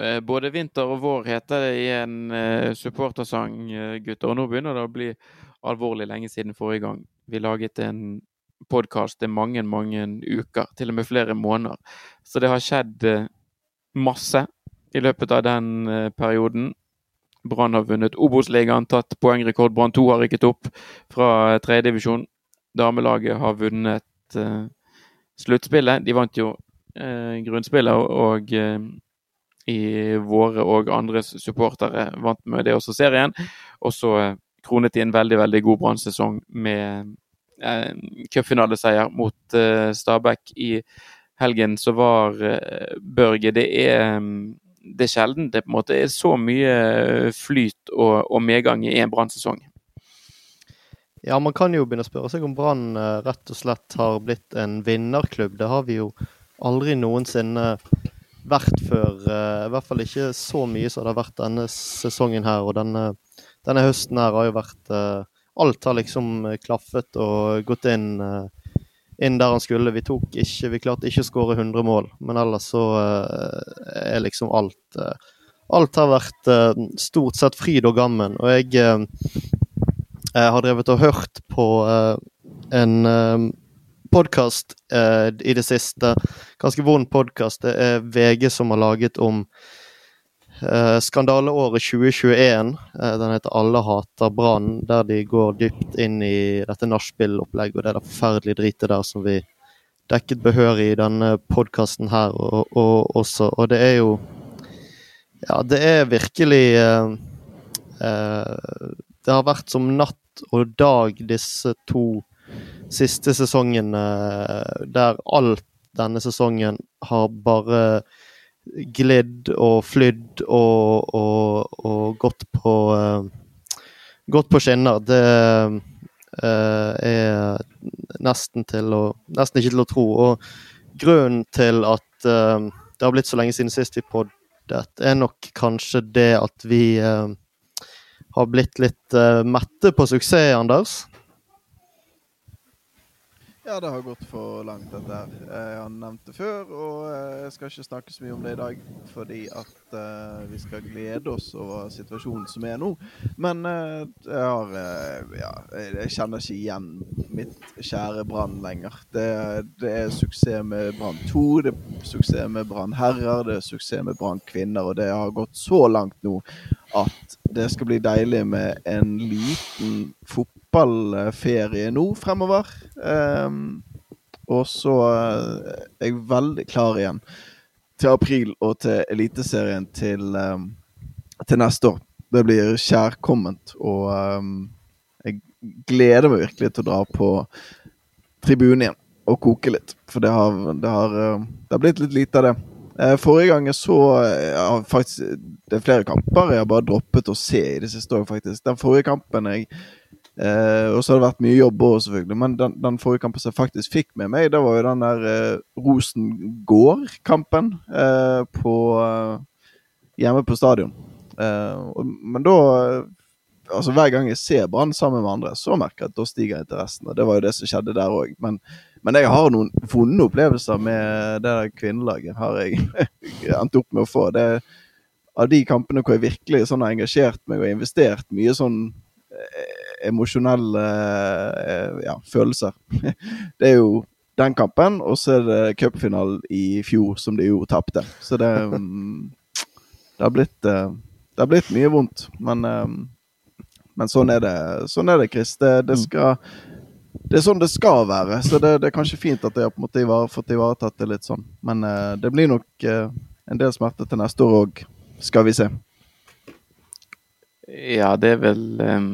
Eh, både vinter og vår heter det i en uh, supportersang, uh, gutter. Og nå begynner det å bli alvorlig lenge siden forrige gang vi laget en podkast. Er mange, mange uker, til og med flere måneder. Så det har skjedd masse i løpet av den perioden. Brann har vunnet Obos-ligaen, tatt poengrekord. Brann 2 har rykket opp fra tredjedivisjon. Damelaget har vunnet sluttspillet. De vant jo grunnspillet og i våre og andres supportere vant med det også serien. Og så eh, kronet de en veldig veldig god brann med eh, cupfinaleseier mot eh, Stabæk i helgen. Så var eh, Børge Det er mm, det er sjelden det på en måte er så mye flyt og, og medgang i en brann Ja, man kan jo begynne å spørre seg om Brann eh, rett og slett har blitt en vinnerklubb. Det har vi jo aldri noensinne vært før. Uh, I hvert fall ikke så mye som det har vært denne sesongen her. Og denne, denne høsten her har jo vært uh, Alt har liksom klaffet og gått inn, uh, inn der han skulle. Vi tok ikke Vi klarte ikke å skåre 100 mål, men ellers så er liksom alt Alt har vært stort sett fryd og gammen. Og jeg, jeg har drevet og hørt på en podkast eh, i det siste. Ganske vond podkast. Det er VG som har laget om eh, skandaleåret 2021. Eh, den heter 'Alle hater Brann', der de går dypt inn i dette nachspiel-opplegget og det er det forferdelige dritet der som vi dekket behørig i denne podkasten her og, og, også. Og det er jo Ja, det er virkelig eh, eh, Det har vært som natt og dag disse to siste sesongen eh, der alt denne sesongen har bare glidd og flydd og, og, og gått på uh, Gått på skinner. Det uh, er nesten til å Nesten ikke til å tro. Og grunnen til at det har blitt så lenge siden sist vi poddet, er nok kanskje det at vi har blitt litt mette på suksess, Anders. Ja, det har gått for langt, dette her. Jeg har nevnt det før, og jeg skal ikke snakke så mye om det i dag, fordi at uh, vi skal glede oss over situasjonen som er nå. Men uh, jeg har uh, Ja, jeg kjenner ikke igjen mitt kjære Brann lenger. Det, det, er suksess med Brann 2, det er suksess med Brann herrer, det er suksess med Brann kvinner, og det har gått så langt nå at det skal bli deilig med en liten fotball fotballferie nå fremover. Um, og så eh, er jeg veldig klar igjen til april og til Eliteserien til, um, til neste år. Det blir kjærkomment, og um, jeg gleder meg virkelig til å dra på tribunen igjen og koke litt. For det har, det har, det har blitt litt lite av det. Eh, forrige gang jeg så ja, faktisk, Det er flere kamper jeg har bare droppet å se i det siste år, faktisk. Den forrige kampen jeg Eh, og så har det vært mye jobb òg, selvfølgelig. Men den, den, forrige kampen som jeg faktisk fikk med meg, det var jo den der eh, Rosengård-kampen eh, på hjemme på stadion. Og, men da Altså Hver gang jeg ser Brann sammen med andre, så merker jeg at da stiger interessen. Og det var jo det som skjedde der òg. Men, men, jeg har noen vonde opplevelser med det der kvinnelaget. Har jeg endt opp med å få. Det av de kampene hvor jeg virkelig sånn har engasjert meg og investert mye sånn emosjonelle eh, ja, følelser. Det er jo den kampen, og så er det cupfinalen i fjor som de jo tapte. Så det, mm, det, har blitt, eh, det har blitt mye vondt. Men, eh, men sånn er det, sånn er det Chris. Det, det, mm. skal, det er sånn det skal være. Så det, det er kanskje fint at jeg har på en måte ivar, fått ivaretatt det litt sånn. Men det blir nok en del smerte til neste år òg, skal vi se. Ja, det er vel um,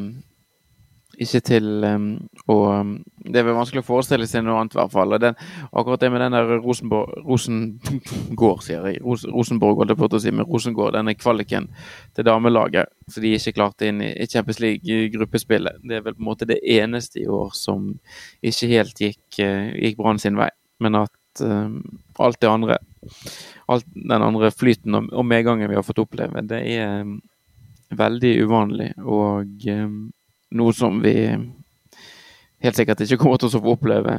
ikke til um, å um, Det er vel vanskelig å forestille seg noe annet, i hvert fall. Den, akkurat det med den der Rosenborg Rosengård, sier jeg. Ros, Rosenborg, holdt jeg på å si, med Rosengård. Denne kvaliken til damelaget. Så de ikke klarte inn i Champions League-gruppespillet. Det er vel på en måte det eneste i år som ikke helt gikk, uh, gikk Brann sin vei. Men at um, alt det andre Alt den andre flyten og, og medgangen vi har fått oppleve, det er um, veldig uvanlig. Og um, noe som vi helt sikkert ikke kommer til å få oppleve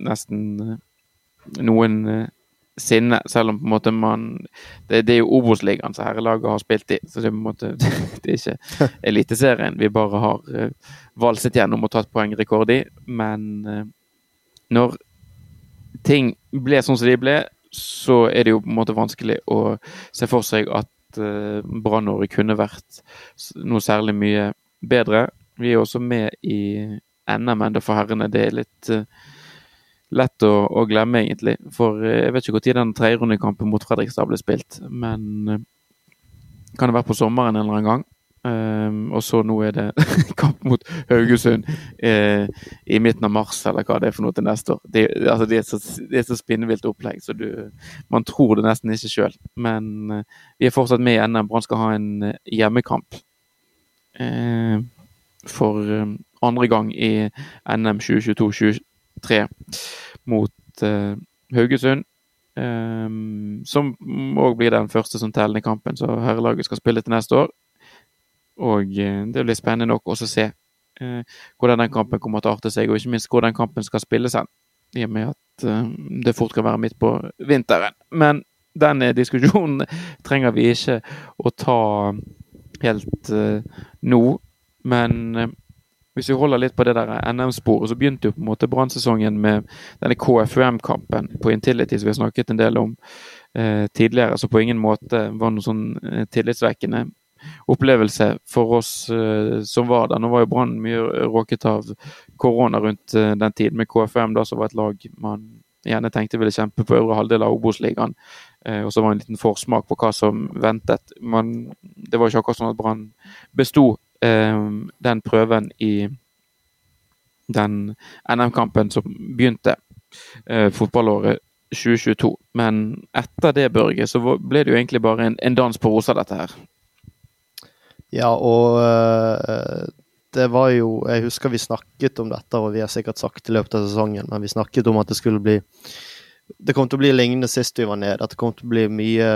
nesten eh, noen, eh, selv om på en måte man Det, det er jo Obos-ligaen som herrelaget har spilt i, så det er på en måte det er ikke Eliteserien vi bare har valset gjennom og tatt poengrekord i. Men når ting ble sånn som de ble, så er det jo på en måte vanskelig å se for seg at Brann-året kunne vært noe særlig mye bedre. Vi er også med i NM ennå for herrene. Det er litt uh, lett å, å, glemme, egentlig. For uh, jeg vet ikke når den tredjerundekampen mot Fredrikstad ble spilt, men uh, kan det være på sommeren en eller annen gang. Um, og så nå er det kamp mot Haugesund uh, i midten av mars, eller hva det er for noe til neste år. Det, altså, det er så, det er så spinnvilt opplegg, så du, man tror det nesten ikke sjøl. Men uh, vi er fortsatt med i NM. Brann skal ha en uh, hjemmekamp for andre gang i NM 2022-2023 mot Haugesund. Um, som òg blir den første som tellende kampen, så herrelaget skal spille til neste år. Og eh, det blir spennende nok også å se uh, hvordan den kampen kommer til å arte seg, og ikke minst hvordan den kampen skal spilles hen. I og med at uh, det fort kan være midt på vinteren. Men den diskusjonen trenger vi ikke å ta helt nå. Men hvis vi holder litt på det der NM-sporet, så begynte jo på en måte brannsesongen med denne KFUM-kampen på Intility, som vi har snakket en del om eh, tidligere, som på ingen måte var noe sånn eh, tillitsvekkende opplevelse for oss eh, som var der. Nå var jo Brann mye råket av korona rundt eh, den tiden, med KFM, da, som var et lag man gjerne tenkte ville kjempe på øvre halvdel av Obos-ligaen. Uh, og så var det en liten forsmak på hva som ventet. Men det var ikke akkurat sånn at Brann besto den prøven i den NM-kampen som begynte fotballåret 2022. Men etter det, Børge, så ble det jo egentlig bare en, en dans på rosa, dette her. Ja, og øh, det var jo Jeg husker vi snakket om dette, og vi har sikkert sagt i løpet av sesongen, men vi snakket om at det skulle bli Det kom til å bli lignende sist vi var nede. At det kom til å bli mye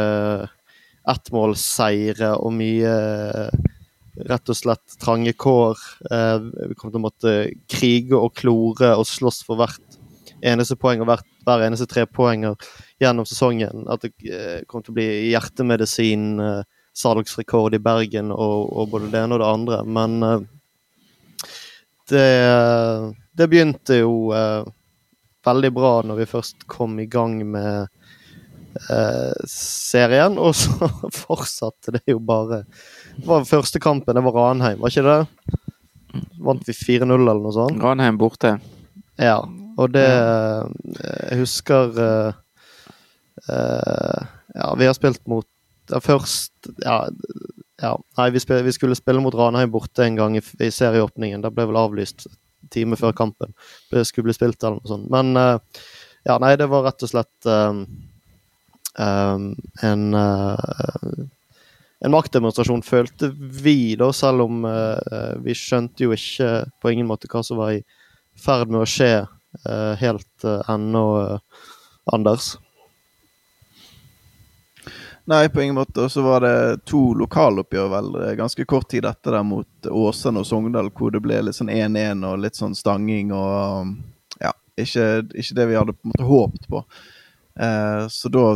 ettmålsseire og mye rett og slett trange kår. Uh, vi kom til å måtte krige og klore og slåss for hvert eneste poeng og hvert, hver eneste trepoenger gjennom sesongen. At det uh, kom til å bli hjertemedisin. eh, salgsrekord i Bergen og, og, både det ene og det andre. Men uh, det, det, begynte jo veldig bra når vi først kom i gang med serien, og så fortsatte det jo bare Det var første kampen, det var Ranheim, var ikke det? Vant vi 4-0 eller noe sånt? Ranheim borte. Ja, og det Jeg husker Ja, vi har spilt mot ja, først ja, ja, Nei, vi, spil, vi, skulle spille mot Ranheim borte en gang i, i serieåpningen. Det ble vel avlyst time før kampen. Det skulle bli spilt eller noe sånt. Men uh, ja, nei, det var rett og slett um, en uh, en maktdemonstrasjon følte vi, da, selv om uh, vi skjønte jo ikke på ingen måte hva som var i ferd med å skje helt ennå, Anders. Nei, på ingen måte. Og så var det to lokaloppgjør vel ganske kort tid etter der mot Åsane og Sogndal, hvor det ble litt sånn 1-1 og litt sånn stanging og Ja, ikke, ikke, det vi hadde på en måte håpet på. Eh, så da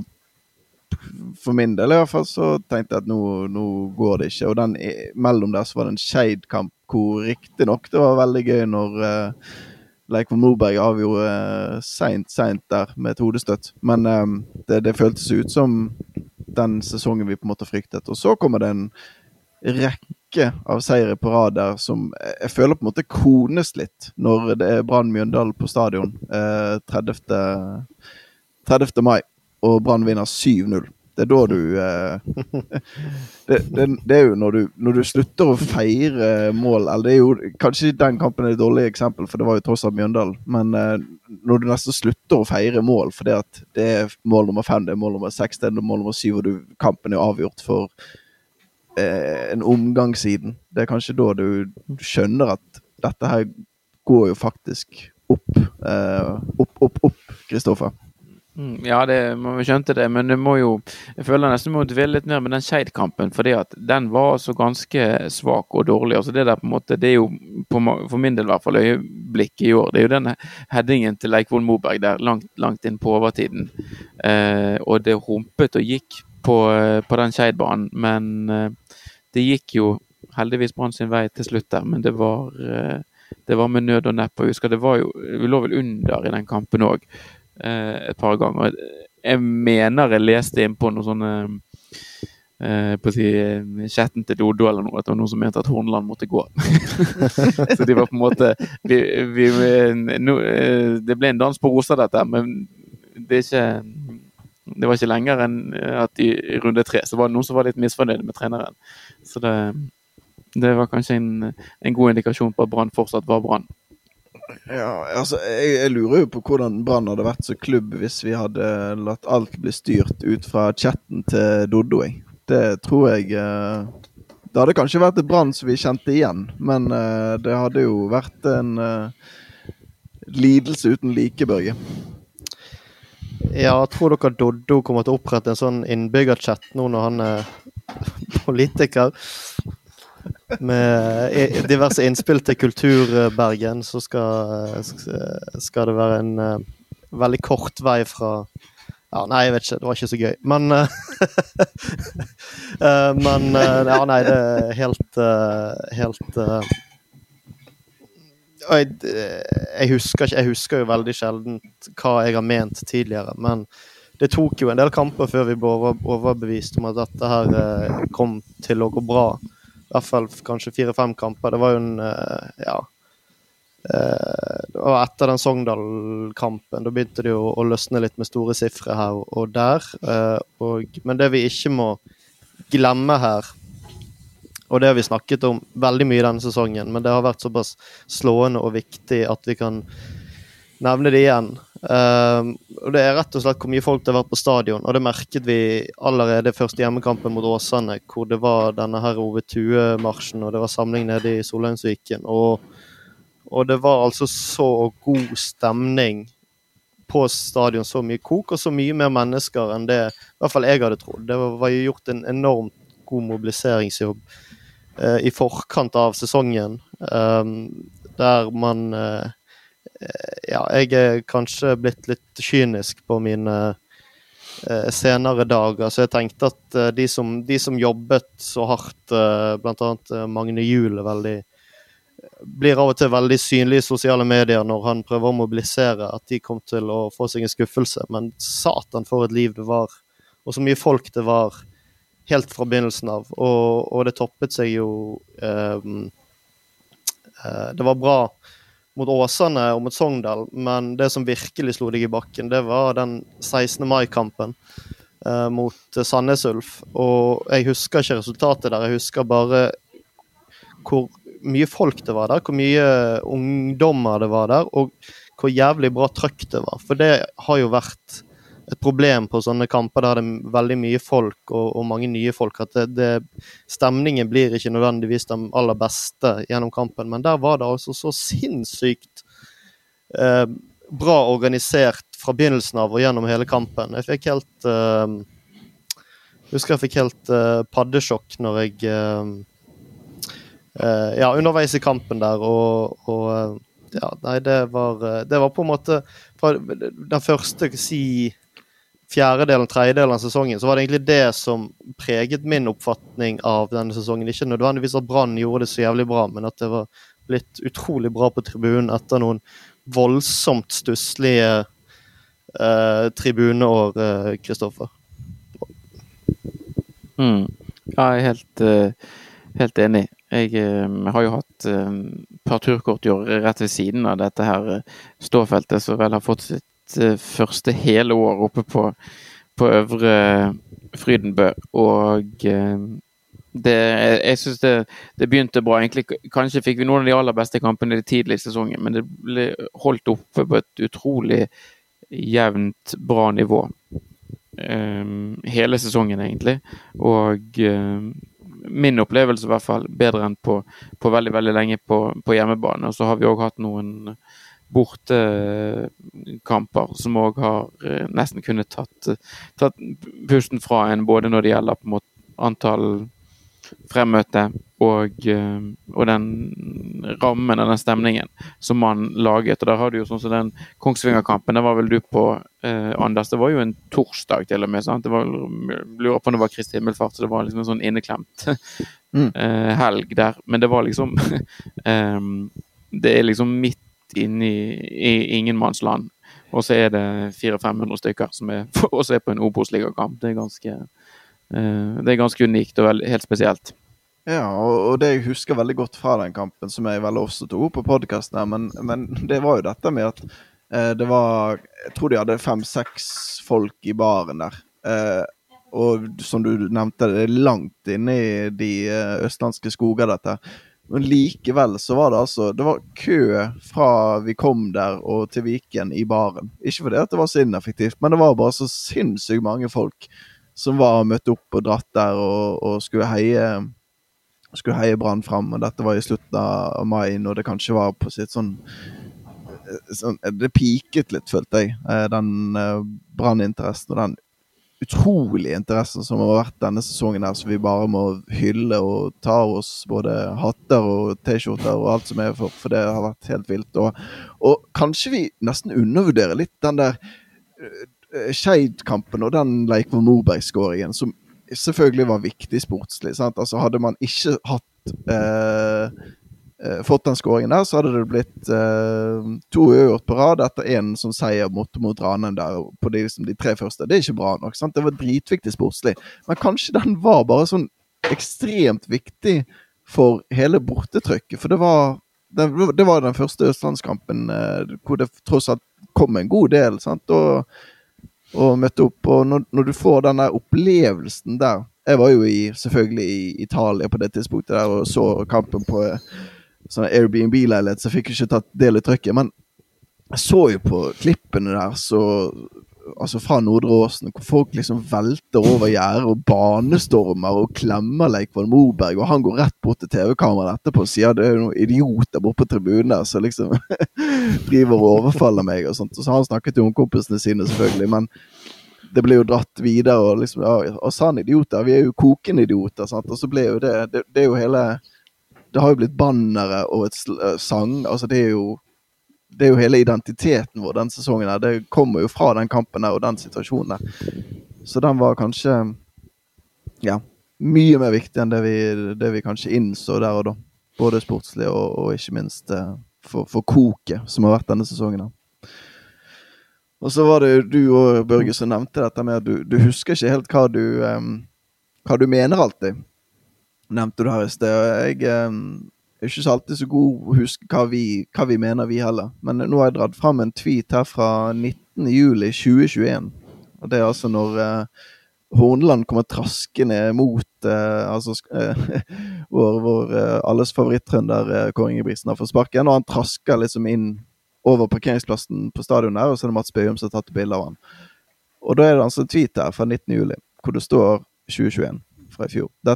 for min del i hvert fall så tenkte jeg at nå, nå går det ikke. Og den mellom der så var det en Skeid-kamp hvor riktignok det var veldig gøy når uh, Leikvoll Moberg avgjorde uh, seint, seint der med et hodestøtt. Men um, det, det, føltes ut som den sesongen vi på en måte fryktet. Og så kommer det en rekke av seire på rad der som jeg føler på en måte kones litt når det er Brann Mjøndalen på stadion uh, 30. 30. mai, og Brann vinner 7-0. Det er da du eh, det, det, det, er jo når du, når du, slutter å feire mål Eller det er jo Kanskje den kampen er et dårlig eksempel, for det var jo tross alt Mjøndalen. Men eh, når du nesten slutter å feire mål fordi at det er mål nummer fem, det er mål nummer seks, det er mål nummer syv, og du, kampen er avgjort for eh, en omgang siden, det er kanskje da du, skjønner at dette her går jo faktisk opp. Eh, opp, opp, opp, Kristoffer. Mm, ja, det, vi skjønte det, men det må jo Jeg føler nesten må dvele litt mer med den Skeid-kampen, fordi den var altså ganske svak og dårlig. altså Det der på en måte, det er jo på, for min del i hvert fall øyeblikket i år. Det er jo den headingen til Leikvoll Moberg der langt, langt inn på overtiden. Eh, og det humpet og gikk på, på den Skeid-banen, men eh, det gikk jo heldigvis Brann sin vei til slutt der, men det var eh, det var med nød og neppe. og Vi lå vel under i den kampen òg eh, et par ganger. Jeg mener jeg leste inn på noen sånne eh, på å si chatten til Dodo eller noe, at det var noen som mente at Hornland måtte gå. så de var på en måte vi, vi, no, eh, Det ble en dans på roser, dette, men det ikke det var ikke lenger enn at i runde tre så var det noen som var litt misfornøyde med treneren. Så det, det var kanskje en, en god indikasjon på at Brann fortsatt var Brann. Ja, altså, jeg, jeg, lurer jo på hvordan Brann hadde vært som klubb hvis vi hadde latt alt bli styrt ut fra chatten til Doddo. Det tror jeg eh, Det hadde kanskje vært et Brann som vi kjente igjen, men eh, det hadde jo vært en eh, lidelse uten like, Børge. Ja, tror dere Doddo kommer til å opprette en sånn innbyggerchat nå når han er politiker? Med eh, diverse innspill til Kulturbergen, så skal, skal det være en uh, veldig kort vei fra ja, Nei, jeg vet ikke. Det var ikke så gøy. Men uh, Men Ja, nei, det er helt Helt jeg, jeg, husker ikke Jeg husker jo veldig sjelden hva jeg har ment tidligere, men det tok jo en del kamper før vi ble overbevist om at dette her kom til å gå bra hvert fall kanskje fire-fem kamper. Det var jo en eh, Ja. Eh, det etter den Sogndal-kampen. Da begynte det jo å løsne litt med store sifre her og der. Eh, og, men det vi ikke må glemme her, og det har vi snakket om veldig mye denne sesongen, men det har vært såpass slående og viktig at vi kan nevne det igjen. Uh, og Det er rett og slett hvor mye folk det har vært på stadion. og Det merket vi allerede første hjemmekampen mot Åsane, hvor det var denne her Ove Tue-marsjen og det var samling nede i Solheimsviken. Og, og, det var altså så god stemning på stadion. Så mye kok og så mye mer mennesker enn det i hvert fall jeg hadde trodd. Det var, gjort en enormt god mobiliseringsjobb uh, i forkant av sesongen, um, der man uh, ja, jeg er kanskje blitt litt kynisk på mine eh, senere dager. Så jeg tenkte at eh, de, som, de, som, jobbet så hardt, eh, bl.a. Magne Juel, veldig blir av og til veldig synlige i sosiale medier når han prøver å mobilisere, at de kom til å få seg en skuffelse. Men satan for et liv det var, og så mye folk det var helt fra begynnelsen av. Og, og det toppet seg jo eh, eh, Det var bra mot Åsane og mot Sogndal, men det som virkelig slo deg i bakken, det var den 16. mai-kampen eh, mot Sandnes Ulf. Og jeg husker ikke resultatet der, jeg husker bare hvor mye folk det var der, hvor mye ungdommer det var der, og hvor jævlig bra trøkk det var. For det har jo vært et problem på sånne kamper der det er veldig mye folk og, og mange nye folk. At det, det, stemningen blir ikke nødvendigvis den aller beste gjennom kampen. Men der var det altså så sinnssykt eh, bra organisert fra begynnelsen av og gjennom hele kampen. Jeg fikk helt eh, husker jeg fikk helt eh, paddesjokk når jeg eh, eh, Ja, underveis i kampen der og, og eh, ja, nei, det var, det var på en måte den første si fjerdedelen, tredjedelen av sesongen, så var det egentlig det som preget min oppfatning av denne sesongen. Ikke nødvendigvis at Brann gjorde det så jævlig bra, men at det var blitt utrolig bra på tribunen etter noen voldsomt stusslige eh, tribuneår, Kristoffer. Eh, mm. Ja, jeg er helt, uh, helt enig. Jeg uh, har jo hatt uh, par turkort i år rett ved siden av dette her ståfeltet, som vel har fått sitt Eh, første hele år oppe på, på Øvre Frydenbø. Og eh, det, jeg syns det, det, begynte bra. Egentlig, kanskje fikk vi noen av de aller beste kampene tidlig i sesongen, men det ble holdt oppe på et utrolig jevnt bra nivå. Um, hele sesongen, egentlig. Og min opplevelse i hvert fall bedre enn på, på veldig veldig lenge på, på hjemmebane. Og så har vi òg hatt noen bortekamper som òg har eh, nesten kunnet tatt, tatt pusten fra en, både når det gjelder på en måte antall fremmøte og, eh, og, den rammen og den stemningen som man laget. Og der har du jo sånn som den Kongsvinger-kampen, det var vel du på, eh, Anders. Det var jo en torsdag til og med. sant? Det var, lurer på om det var Kristi himmelfart, så det var liksom en sånn inneklemt mm. eh, helg der. Men det var liksom eh, Det er liksom midt inne i, i ingenmannsland. Og så er det 400-500 stykker som er, også er på en Obos-ligakamp. Det er ganske Eh, det er ganske unikt og helt spesielt. Ja, og, det jeg husker veldig godt fra den kampen, som jeg vel også tok opp på podkasten men, men, det var jo dette med at eh, det var Jeg tror de hadde fem-seks folk i baren der. Eh, og som du nevnte, det er langt inne i de østlandske skoger, dette. Men likevel så var det altså Det var kø fra vi kom der og til Viken i baren. Ikke fordi det var så ineffektivt, men det var bare så sinnssykt mange folk som var møtt opp og dratt der og, og skulle heie skulle heie Brann fram. Og dette var i slutten av mai, når det kanskje var på sitt sånn, sånn Det piket litt, følte jeg. Eh, den Brann-interessen og den utrolige interessen som har vært denne sesongen her, som vi bare må hylle og ta oss både hatter og T-skjorter og alt som er for, for det har vært helt vilt. Og, og kanskje vi nesten undervurderer litt den der Eh, Skeid-kampen og den Leikvoll Moberg-skåringen, som selvfølgelig var viktig sportslig. Sant? Altså Hadde man ikke hatt eh, eh, fått den skåringen der, så hadde det blitt eh, to uavgjort på rad etter én som seier mot, mot Ranheim der på de, liksom, de, tre første. Det er ikke bra nok. sant? Det var dritviktig sportslig. Men kanskje den var bare sånn ekstremt viktig for hele bortetrykket. For det var, det, det var den første østlandskampen eh, hvor det tross alt kom en god del. sant? Og og møtte opp. Og når, når, du får den der opplevelsen der Jeg var jo i, selvfølgelig i Italia på det tidspunktet der og så kampen på sånn Airbnb-leilighet, så jeg fikk ikke tatt del i trykket. Men jeg så jo på klippene der så altså fra Nordre Åsen, hvor folk liksom velter over gjerdet og banestormer og klemmer Leikvoll Moberg, og han går rett bort til TV-kameraet etterpå og sier det er noen idioter borte på tribunen der som liksom driver og overfaller meg og sånt. Og så har han snakket til ungkompisene sine, selvfølgelig, men det ble jo dratt videre, og liksom ja, og sann idioter, vi er jo kokende idioter, sant, og så ble jo det Det, det er jo hele Det har jo blitt bannere og et sang, altså det er jo det er jo hele identiteten vår den sesongen. her, Det kommer jo fra den kampen der og den situasjonen der. Så den var kanskje ja, mye mer viktig enn det vi, det vi kanskje innså der og da. Både sportslig og, og ikke minst eh, for, for, koket som har vært denne sesongen. her. Og så var det du og Børge som nevnte dette med at du, du husker ikke helt hva du, um, hva du mener alltid. Nevnte du her i sted. Jeg eh, er ikke så alltid så god å huske hva vi, hva vi, mener, vi heller. Men nå har jeg dratt fram en tweet her fra 19.07.2021. Og det er altså når eh, Horneland kommer traskende mot eh, altså, eh, vår, vår eh, alles favoritt-trønder eh, Kåre Ingebrigtsen har fått sparken. Og han trasker liksom inn over parkeringsplassen på stadion der, og så er det Mats Bøhum som har tatt bilde av han. Og da er det altså en tweet her fra 19.07, hvor det står 2021 fra i fjor. Det,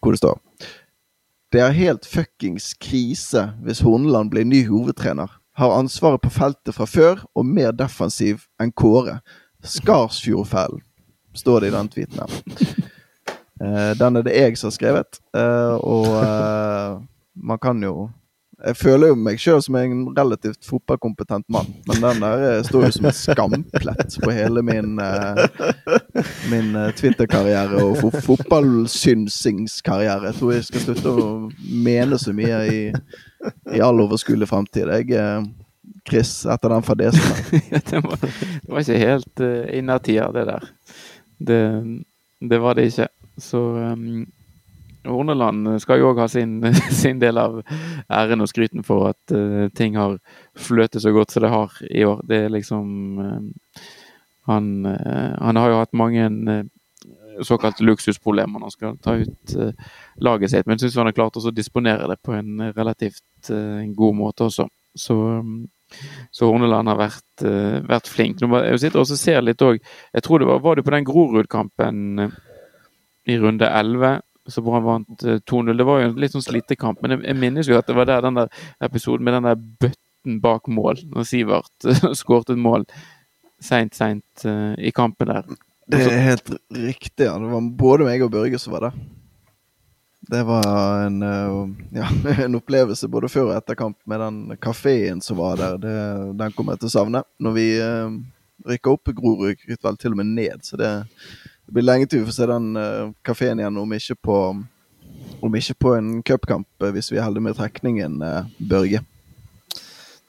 hvor det står det er helt fuckings krise hvis Horneland blir ny hovedtrener. Har ansvaret på feltet fra før, og mer defensiv enn Kåre. Skarsfjordfellen, står det i den tweeten her. Uh, den er det jeg som har skrevet, uh, og uh, man kan jo jeg føler jo meg sjøl som en relativt fotballkompetent mann, men den der eh, står jo som en skamplett på hele min, uh, min uh, Twitter-karriere og fo fotballsynsingskarriere. Jeg tror jeg skal slutte å mene så mye i, i all overskuelig framtid. Jeg Chris, etter den fadesen der. det, var, det var ikke helt uh, innertier, det der. Det, det, var det ikke. Så um Horneland skal jo òg ha sin, sin, del av æren og skryten for at uh, ting har fløtet så godt som det har i år. Det er liksom uh, han, uh, han, har jo hatt mange såkalte luksusproblemer når han skal ta ut laget sitt, men syns han har klart å disponere det på en relativt god måte også. Så, um, så Horneland har vært, vært flink. Nå, jeg sitter og ser litt òg Jeg tror det var, var du på den Grorud-kampen i runde 11 så Brann vant 2-0. Eh, det var jo en litt sånn slitekamp, men jeg, jeg, minnes jo at det var der den der episoden med den der bøtten bak mål når Sivert skåret et mål seint, seint uh, i kampen der. Det er helt riktig. ja. Det var både meg og Børge som var der. Det var en, ja, en opplevelse både før og etter kamp med den kafeen som var der. Det, den kommer jeg til å savne. Når vi uh, rykker opp, Grorud rykket vel til og med ned. Så det, det blir lenge til vi får se den uh, kafeen igjen, om ikke på, om ikke på en cupkamp, hvis vi er heldige med trekningen, Børge.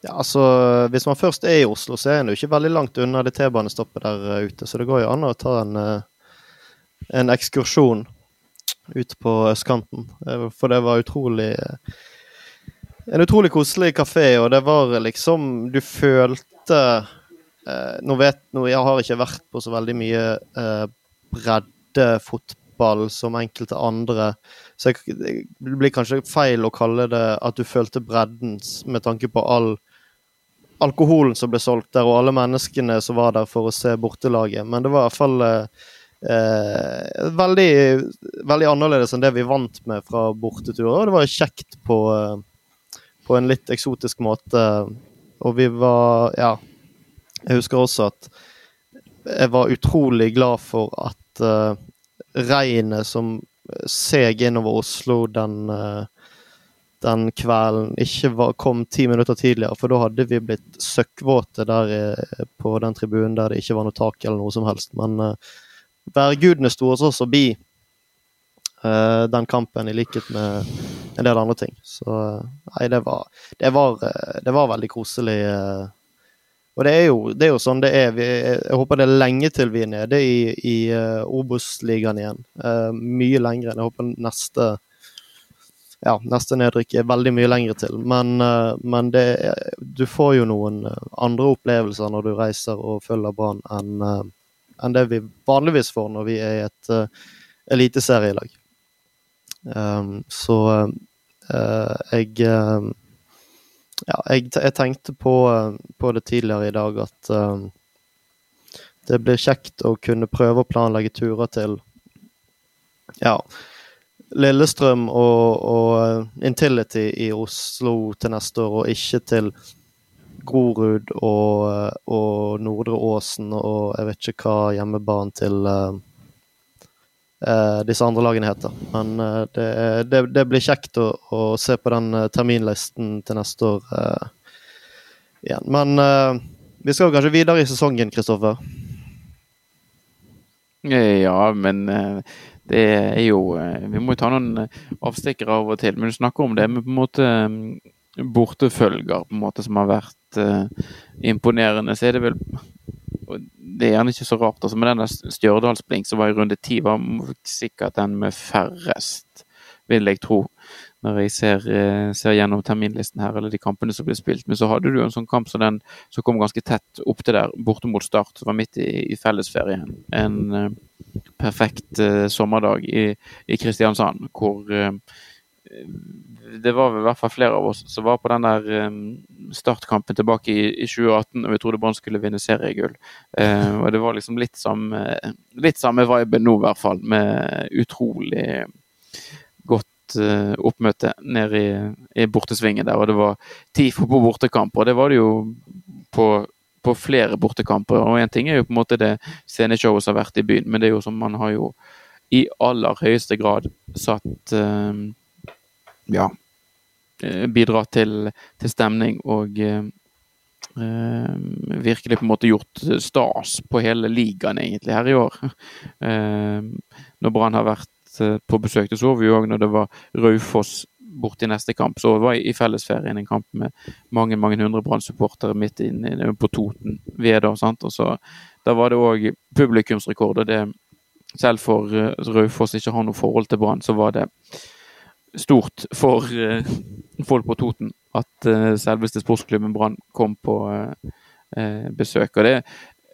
Ja, altså, Hvis man først er i Oslo, så er en ikke veldig langt unna det T-banestoppet der uh, ute. Så det går jo an å ta en, uh, en ekskursjon ut på østkanten. For det var utrolig En utrolig koselig kafé, og det var liksom Du følte uh, nå, vet, nå Jeg har ikke vært på så veldig mye breddefotball som enkelte andre. Så det blir kanskje feil å kalle det at du følte bredden med tanke på all alkoholen som ble solgt der, og alle menneskene som var der for å se bortelaget. Men det var i hvert fall eh, veldig, veldig, annerledes enn det vi vant med fra borteturer. Og det var kjekt på, eh, på en litt eksotisk måte. Og vi var Ja. Jeg husker også at jeg var utrolig glad for at uh, regnet som seg innover Oslo den uh, den kvelden ikke var, kom ti minutter tidligere, for da hadde vi blitt søkkvåte der eh, på den tribunen der det ikke var noe tak eller noe som helst. Men uh, værgudene sto oss også bi uh, den kampen, i likhet med en del andre ting. Så nei, det var, det var, det var veldig koselig. Uh, og det er, jo, det er jo sånn det er. Vi, jeg håper det er lenge til vi er nede i, i uh, Obos-ligaen igjen. mye lenger enn jeg håper neste ja, neste nedrykk er veldig mye lengre til. Men, uh, men det, du får jo noen andre opplevelser når du reiser og følger Brann, enn uh, en det vi vanligvis får når vi er i et uh, eliteserielag. Um, så jeg Ja, jeg, jeg tenkte på, på, det tidligere i dag at det blir kjekt å kunne prøve å planlegge turer til ja, Lillestrøm og, og eh, Intility i Oslo til neste år, og ikke til Grorud og, eh, og Nordre Åsen og jeg vet ikke hva hjemmebanen til uh, disse andre lagene heter. Men uh, det, det, det, blir kjekt å, å, se på den terminlisten til neste år igjen. Men vi skal kanskje videre i sesongen, Kristoffer? Ja, men det er jo eh, Vi må jo ta noen eh, avstikkere av og til, men du snakker om det med på en måte mm, bortefølger på en måte som har vært imponerende. Så er det vel Det er gjerne ikke så rart. altså Med den Stjørdalsblink som var i runde ti, var sikkert den med færrest, vil jeg tro. Når jeg ser, ser, gjennom terminlisten her, eller de kampene som ble spilt. Men så hadde du en sånn kamp som den som kom ganske tett opp til der, borte mot Start, som var midt i, i fellesferien. En uh, perfekt uh, sommerdag i, i, Kristiansand, hvor uh, det var i hvert fall flere av oss som var på den der um, startkampen tilbake i, i 2018 og vi trodde Brann skulle vinne seriegull. Uh, og det var liksom litt samme, litt samme vibe nå, i hvert fall, med utrolig godt uh, oppmøte nede i, i bortesvingen der. Og det var TIFO på bortekamp, og det var det jo på på flere bortekamper. Og én ting er jo på en måte det sceneshowet som har vært i byen, men det er jo som man har jo i aller høyeste grad satt uh, Ja. Bidra til, til, stemning og uh, virkelig på en måte gjort stas på hele ligaen, egentlig, her i år. når Brann har vært på besøk. Det så vi jo òg når det var Raufoss borti neste kamp. Så var jeg i fellesferien en kamp med mange mange hundre Brann-supportere midt inne på Toten. Vedå, sant? Og så, da var det òg publikumsrekord. og det Selv for uh, Raufoss ikke har noe forhold til Brann, så var det stort for uh, folk på Toten at uh, selveste sportsklubben Brann kom på besøk. Og det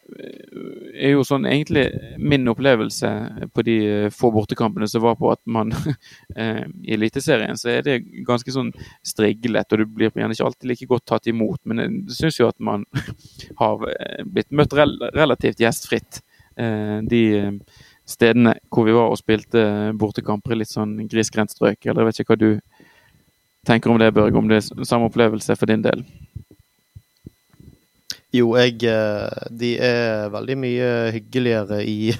er jo sånn egentlig min opplevelse på de eh, få bortekampene som var på at man eh, I Eliteserien så er det ganske sånn striglet, og du blir gjerne ikke alltid like godt tatt imot. Men jeg syns jo at man har eh, blitt møtt relativt gjestfritt de stedene hvor vi var og spilte bortekamper i litt sånn grisgrendt strøk. Eller jeg vet ikke hva du tenker om det, Børge, om det er samme opplevelse for din del? Jo, jeg De er veldig mye hyggeligere i,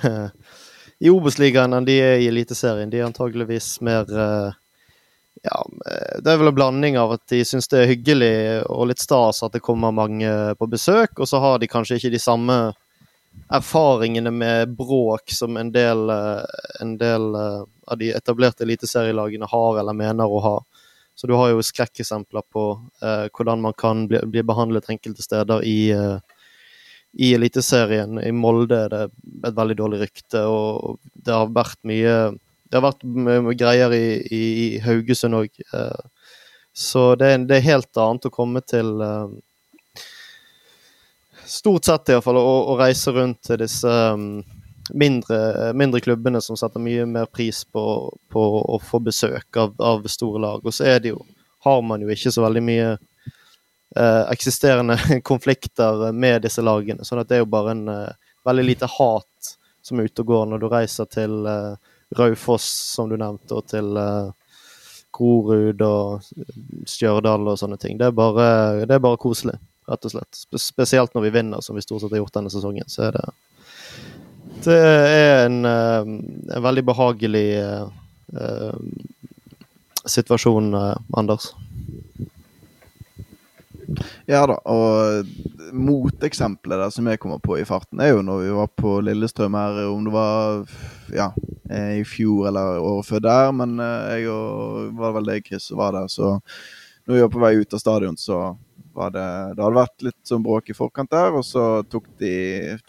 i Obos-ligaen enn de er i Eliteserien. De er antageligvis mer ja, det er vel en blanding av at de syns det er hyggelig og litt stas at det kommer mange på besøk, og så har de kanskje ikke de samme erfaringene med bråk som en del, en del av de etablerte eliteserielagene har eller mener å ha. Så du har jo skrekkeksempler på eh, hvordan man kan bli, bli, behandlet enkelte steder i, eh, i Eliteserien. I Molde er det et veldig dårlig rykte, og det har vært mye Det har vært greier i, i, i Haugesund òg. Eh, så det, det, er helt annet å komme til eh, Stort sett iallfall å, å reise rundt til disse um, mindre, mindre, klubbene som setter mye mer pris på, på å få besøk av, av, store lag. Og så er det jo, har man jo ikke så veldig mye uh, eksisterende konflikter med disse lagene. sånn at det er jo bare en uh, veldig lite hat som er ute og går når du reiser til uh, Raufoss, som du nevnte, og til uh, Grorud og Stjørdal og sånne ting. Det er bare, det er bare koselig, rett og slett. Spesielt når vi vinner, som vi stort sett har gjort denne sesongen. så er det det er en, eh, en veldig behagelig eh, situasjon, Anders. Ja da, og moteksempelet der som jeg kommer på i farten, er jo når vi var på Lillestrøm her, om det var ja, i fjor eller året før der, men jeg og var vel det Chris som var der, så når vi var på vei ut av stadion, så var det hadde vært litt sånn bråk i forkant der, og så tok, de,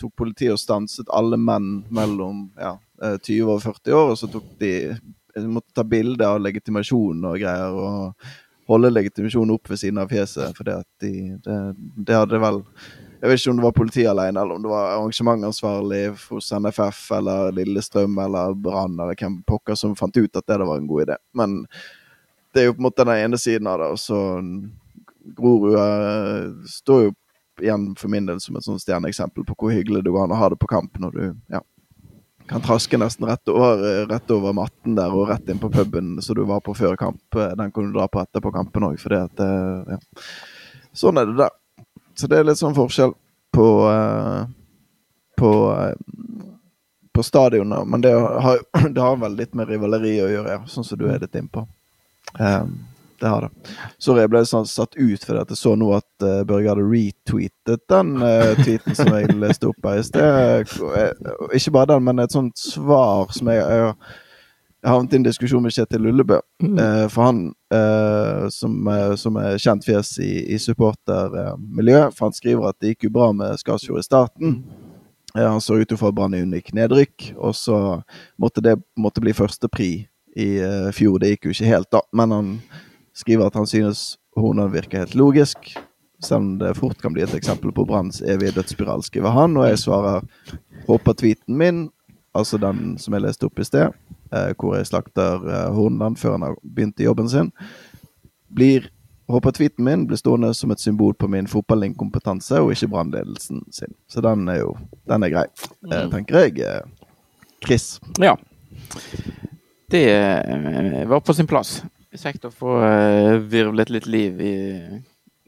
tok politiet og stanset alle menn mellom ja, 20 eh, og 40 år, og så tok de måtte ta bilde av legitimasjonen og greier, og holde legitimasjonen opp ved siden av fjeset, for det, det, det hadde vel jeg vet ikke om det var politiet alene, eller om det var arrangementansvarlig hos NFF eller Lillestrøm eller Brann eller hvem pokker som fant ut at det var en god idé. Men det er jo på en måte den ene siden av det. Og så Grorud uh, står jo igjen for min del som et sånn stjerneeksempel på hvor hyggelig det går an å ha det på kamp når du ja, kan traske nesten rett over, rett over matten der og rett inn på puben som du var på før kamp. Den kan du dra på etterpå kampen òg, det at ja. Sånn er det der. Så det er litt sånn forskjell på på på stadionet, men det har, det har vel litt med rivaleri å gjøre, sånn som du er litt innpå. Um, det har det. Sorry, jeg ble sånn satt ut fordi at jeg så nå at uh, Børge hadde retweetet den uh, tweeten som jeg leste opp her i sted. Uh, ikke bare den, men et sånt svar som jeg, jeg, jeg havnet i en diskusjon med Kjetil Lullebø. Mm. for han, som, som, er kjent fjes i, i supportermiljøet, for han skriver at det gikk jo bra med Skarsfjord i starten. han så ut til å få Brann i unik nedrykk, og så måtte det måtte bli førstepri i fjor. Det gikk jo ikke helt, da, men han skriver at han synes hornene virker helt logisk, selv om det fort kan bli et eksempel på Branns evige dødsspiral, skriver han. Og jeg svarer håper tweeten min, altså den som jeg leste opp i sted, eh, hvor jeg slakter eh, hornene før han har begynt i jobben sin, blir Håper tweeten min blir stående som et symbol på min fotballinkompetanse, og ikke brannledelsen sin. Så den er jo den er grei, eh, mm. tenker jeg. Eh, Chris? Ja. Det eh, var på sin plass. Kjekt å få uh, virvlet litt liv i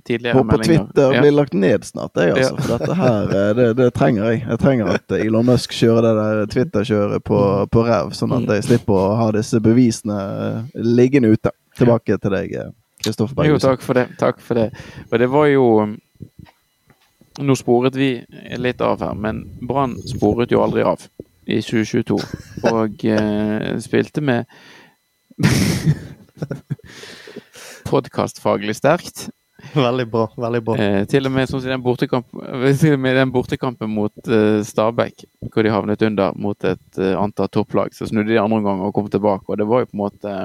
tidligere Håper meldinger. Twitter ja. blir lagt ned snart, jeg, altså. Ja. For dette her, eh, det, det, trenger jeg. Jeg trenger at Elon Musk kjører det der Twitter-kjøret på, mm. på ræv, sånn at mm. jeg slipper å ha disse bevisene eh, liggende ute. Tilbake til deg, Kristoffer Berghusen. Jo, takk for det. Takk for det. Og det var jo Nå sporet vi litt av her, men Brann sporet jo aldri av i 2022. Og eh, spilte med Podkastfaglig sterkt. Veldig bra. veldig bra. Eh, til, og med, som den bortekamp, til og med den bortekampen mot eh, Stabæk, hvor de havnet under mot et eh, antall topplag, så snudde de andre omgang og kom tilbake. og Det var jo på en måte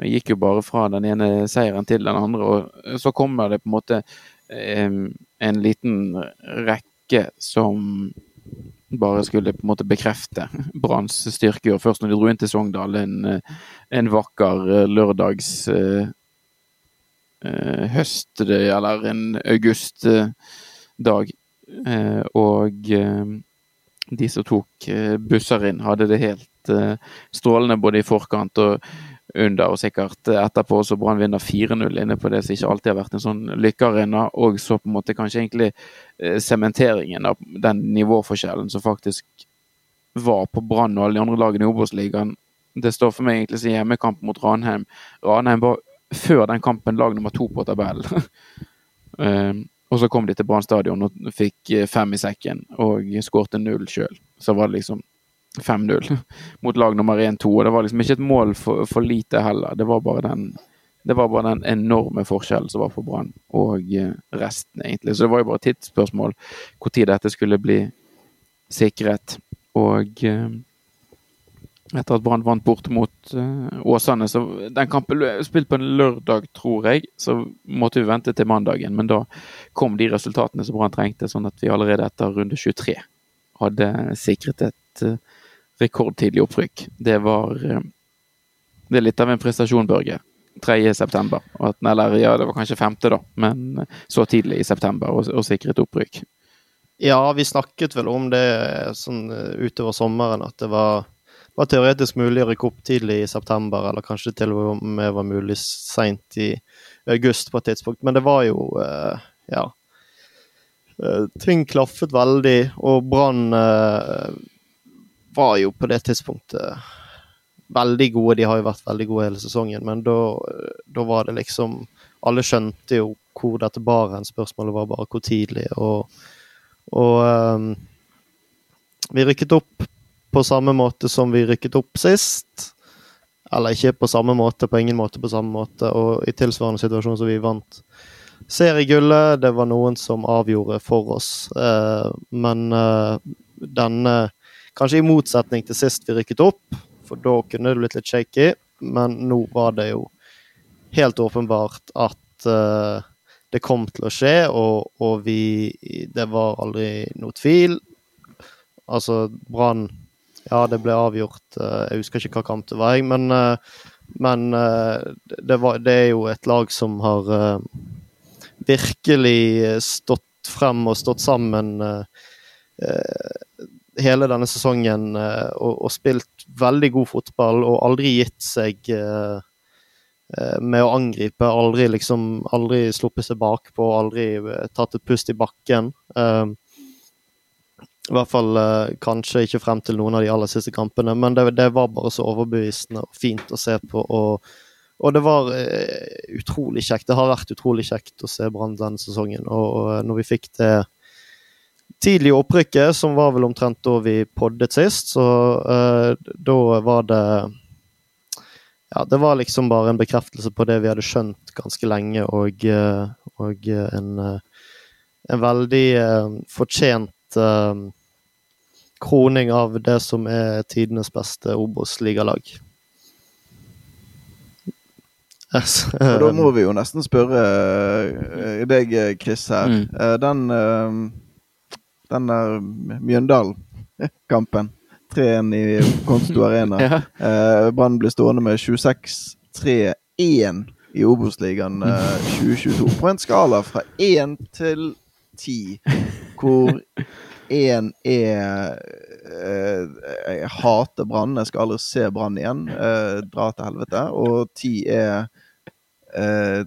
Det gikk jo bare fra den ene seieren til den andre. og Så kommer det på en måte eh, en liten rekke som bare skulle på en måte bekrefte Branns styrke. Og først når de dro inn til Sogndal en, eh, en vakker eh, lørdags eh, høst, eller en augustdag. eh, og eh, de som tok busser inn, hadde det helt strålende både i forkant og, under, og sikkert etterpå så Brann vinner 4-0 inne på det som ikke alltid har vært en sånn lykkearena. Og så på en måte kanskje egentlig sementeringen av den nivåforskjellen som faktisk var på Brann og alle de andre lagene i Obos-ligaen. Det står for meg egentlig som hjemmekamp mot Ranheim. Ranheim var før den kampen lag nummer to på tabellen. um, og så kom de til Brann stadion og fikk fem i sekken og skårte null sjøl. Så var det liksom 5-0 mot lag nummer 1-2. Og det var liksom ikke et mål for, for lite heller. Det var den det var bare den enorme forskjellen som var for Brann og eh, resten, egentlig. Så det var jo bare et tidsspørsmål når dette skulle bli sikret. Og eh, etter at Brann vant bort mot uh, Åsane. Så den kampen spilt på en lørdag, tror jeg. Så måtte vi vente til mandagen. Men da kom de resultatene som Brann trengte, sånn at vi allerede etter runde 23 hadde sikret et rekordtidlig opprykk. Det var uh, Det er litt av en prestasjon, Børge. 3. september. Eller ja, det var kanskje 5., da, men så tidlig i september og, og sikret opprykk. Ja, vi snakket vel om det sånn utover sommeren, at det var var teoretisk mulig å rykke opp tidlig i september, eller kanskje til og med var mulig seint i august på et tidspunkt. Men det var jo Ja. Ting klaffet veldig, og Brann var jo på det tidspunktet veldig gode. De har jo vært veldig gode hele sesongen, men da var det liksom Alle skjønte jo hvor dette bar hen. Spørsmålet var bare hvor tidlig. Og, og um, vi rykket opp på samme måte som vi rykket opp sist. Eller ikke på samme måte, på ingen måte på samme måte. Og i tilsvarende situasjon som vi vant seriegullet. Det var noen som avgjorde for oss. uh, men uh, denne Kanskje i motsetning til sist vi rykket opp, for da kunne det blitt litt shaky. Men nå var det jo helt åpenbart at uh, det kom til å skje, og, og vi Det var aldri noe tvil. Altså, Brann ja, det ble avgjort. uh, jeg husker ikke hva kamp det var, jeg, men, uh, men det, var, det, er jo et lag som har virkelig stått frem og stått sammen hele denne sesongen og, og, spilt veldig god fotball og aldri gitt seg med å angripe. Aldri liksom aldri sluppet seg bakpå, aldri tatt et pust i bakken. I hvert fall eh, kanskje ikke frem til noen av de aller siste kampene, men det, det var bare så overbevisende og fint å se på. Og, og det var eh, utrolig kjekt. Det har vært utrolig kjekt å se Brann denne sesongen. Og, og eh, når vi fikk det tidlige opprykket, som var vel omtrent da vi poddet sist, så uh, da var det ja, det var liksom bare en bekreftelse på det vi hadde skjønt ganske lenge, og, uh, og en, en, veldig uh, fortjent uh, kroning av det som er tidenes beste Obos-ligalag. Yes. Da må vi jo nesten spørre deg, Chris, her. Mm. Den, uh, den der Mjøndalen-kampen, 3-1 i Konsto Arena. ja. Brann blir stående med 26-3-1 i Obos-ligaen 2022. På en skala fra 1 til 10, hvor 1 er eh, Jeg hater Brann, jeg skal aldri se Brann igjen. Uh, dra til helvete. Og 10 er uh,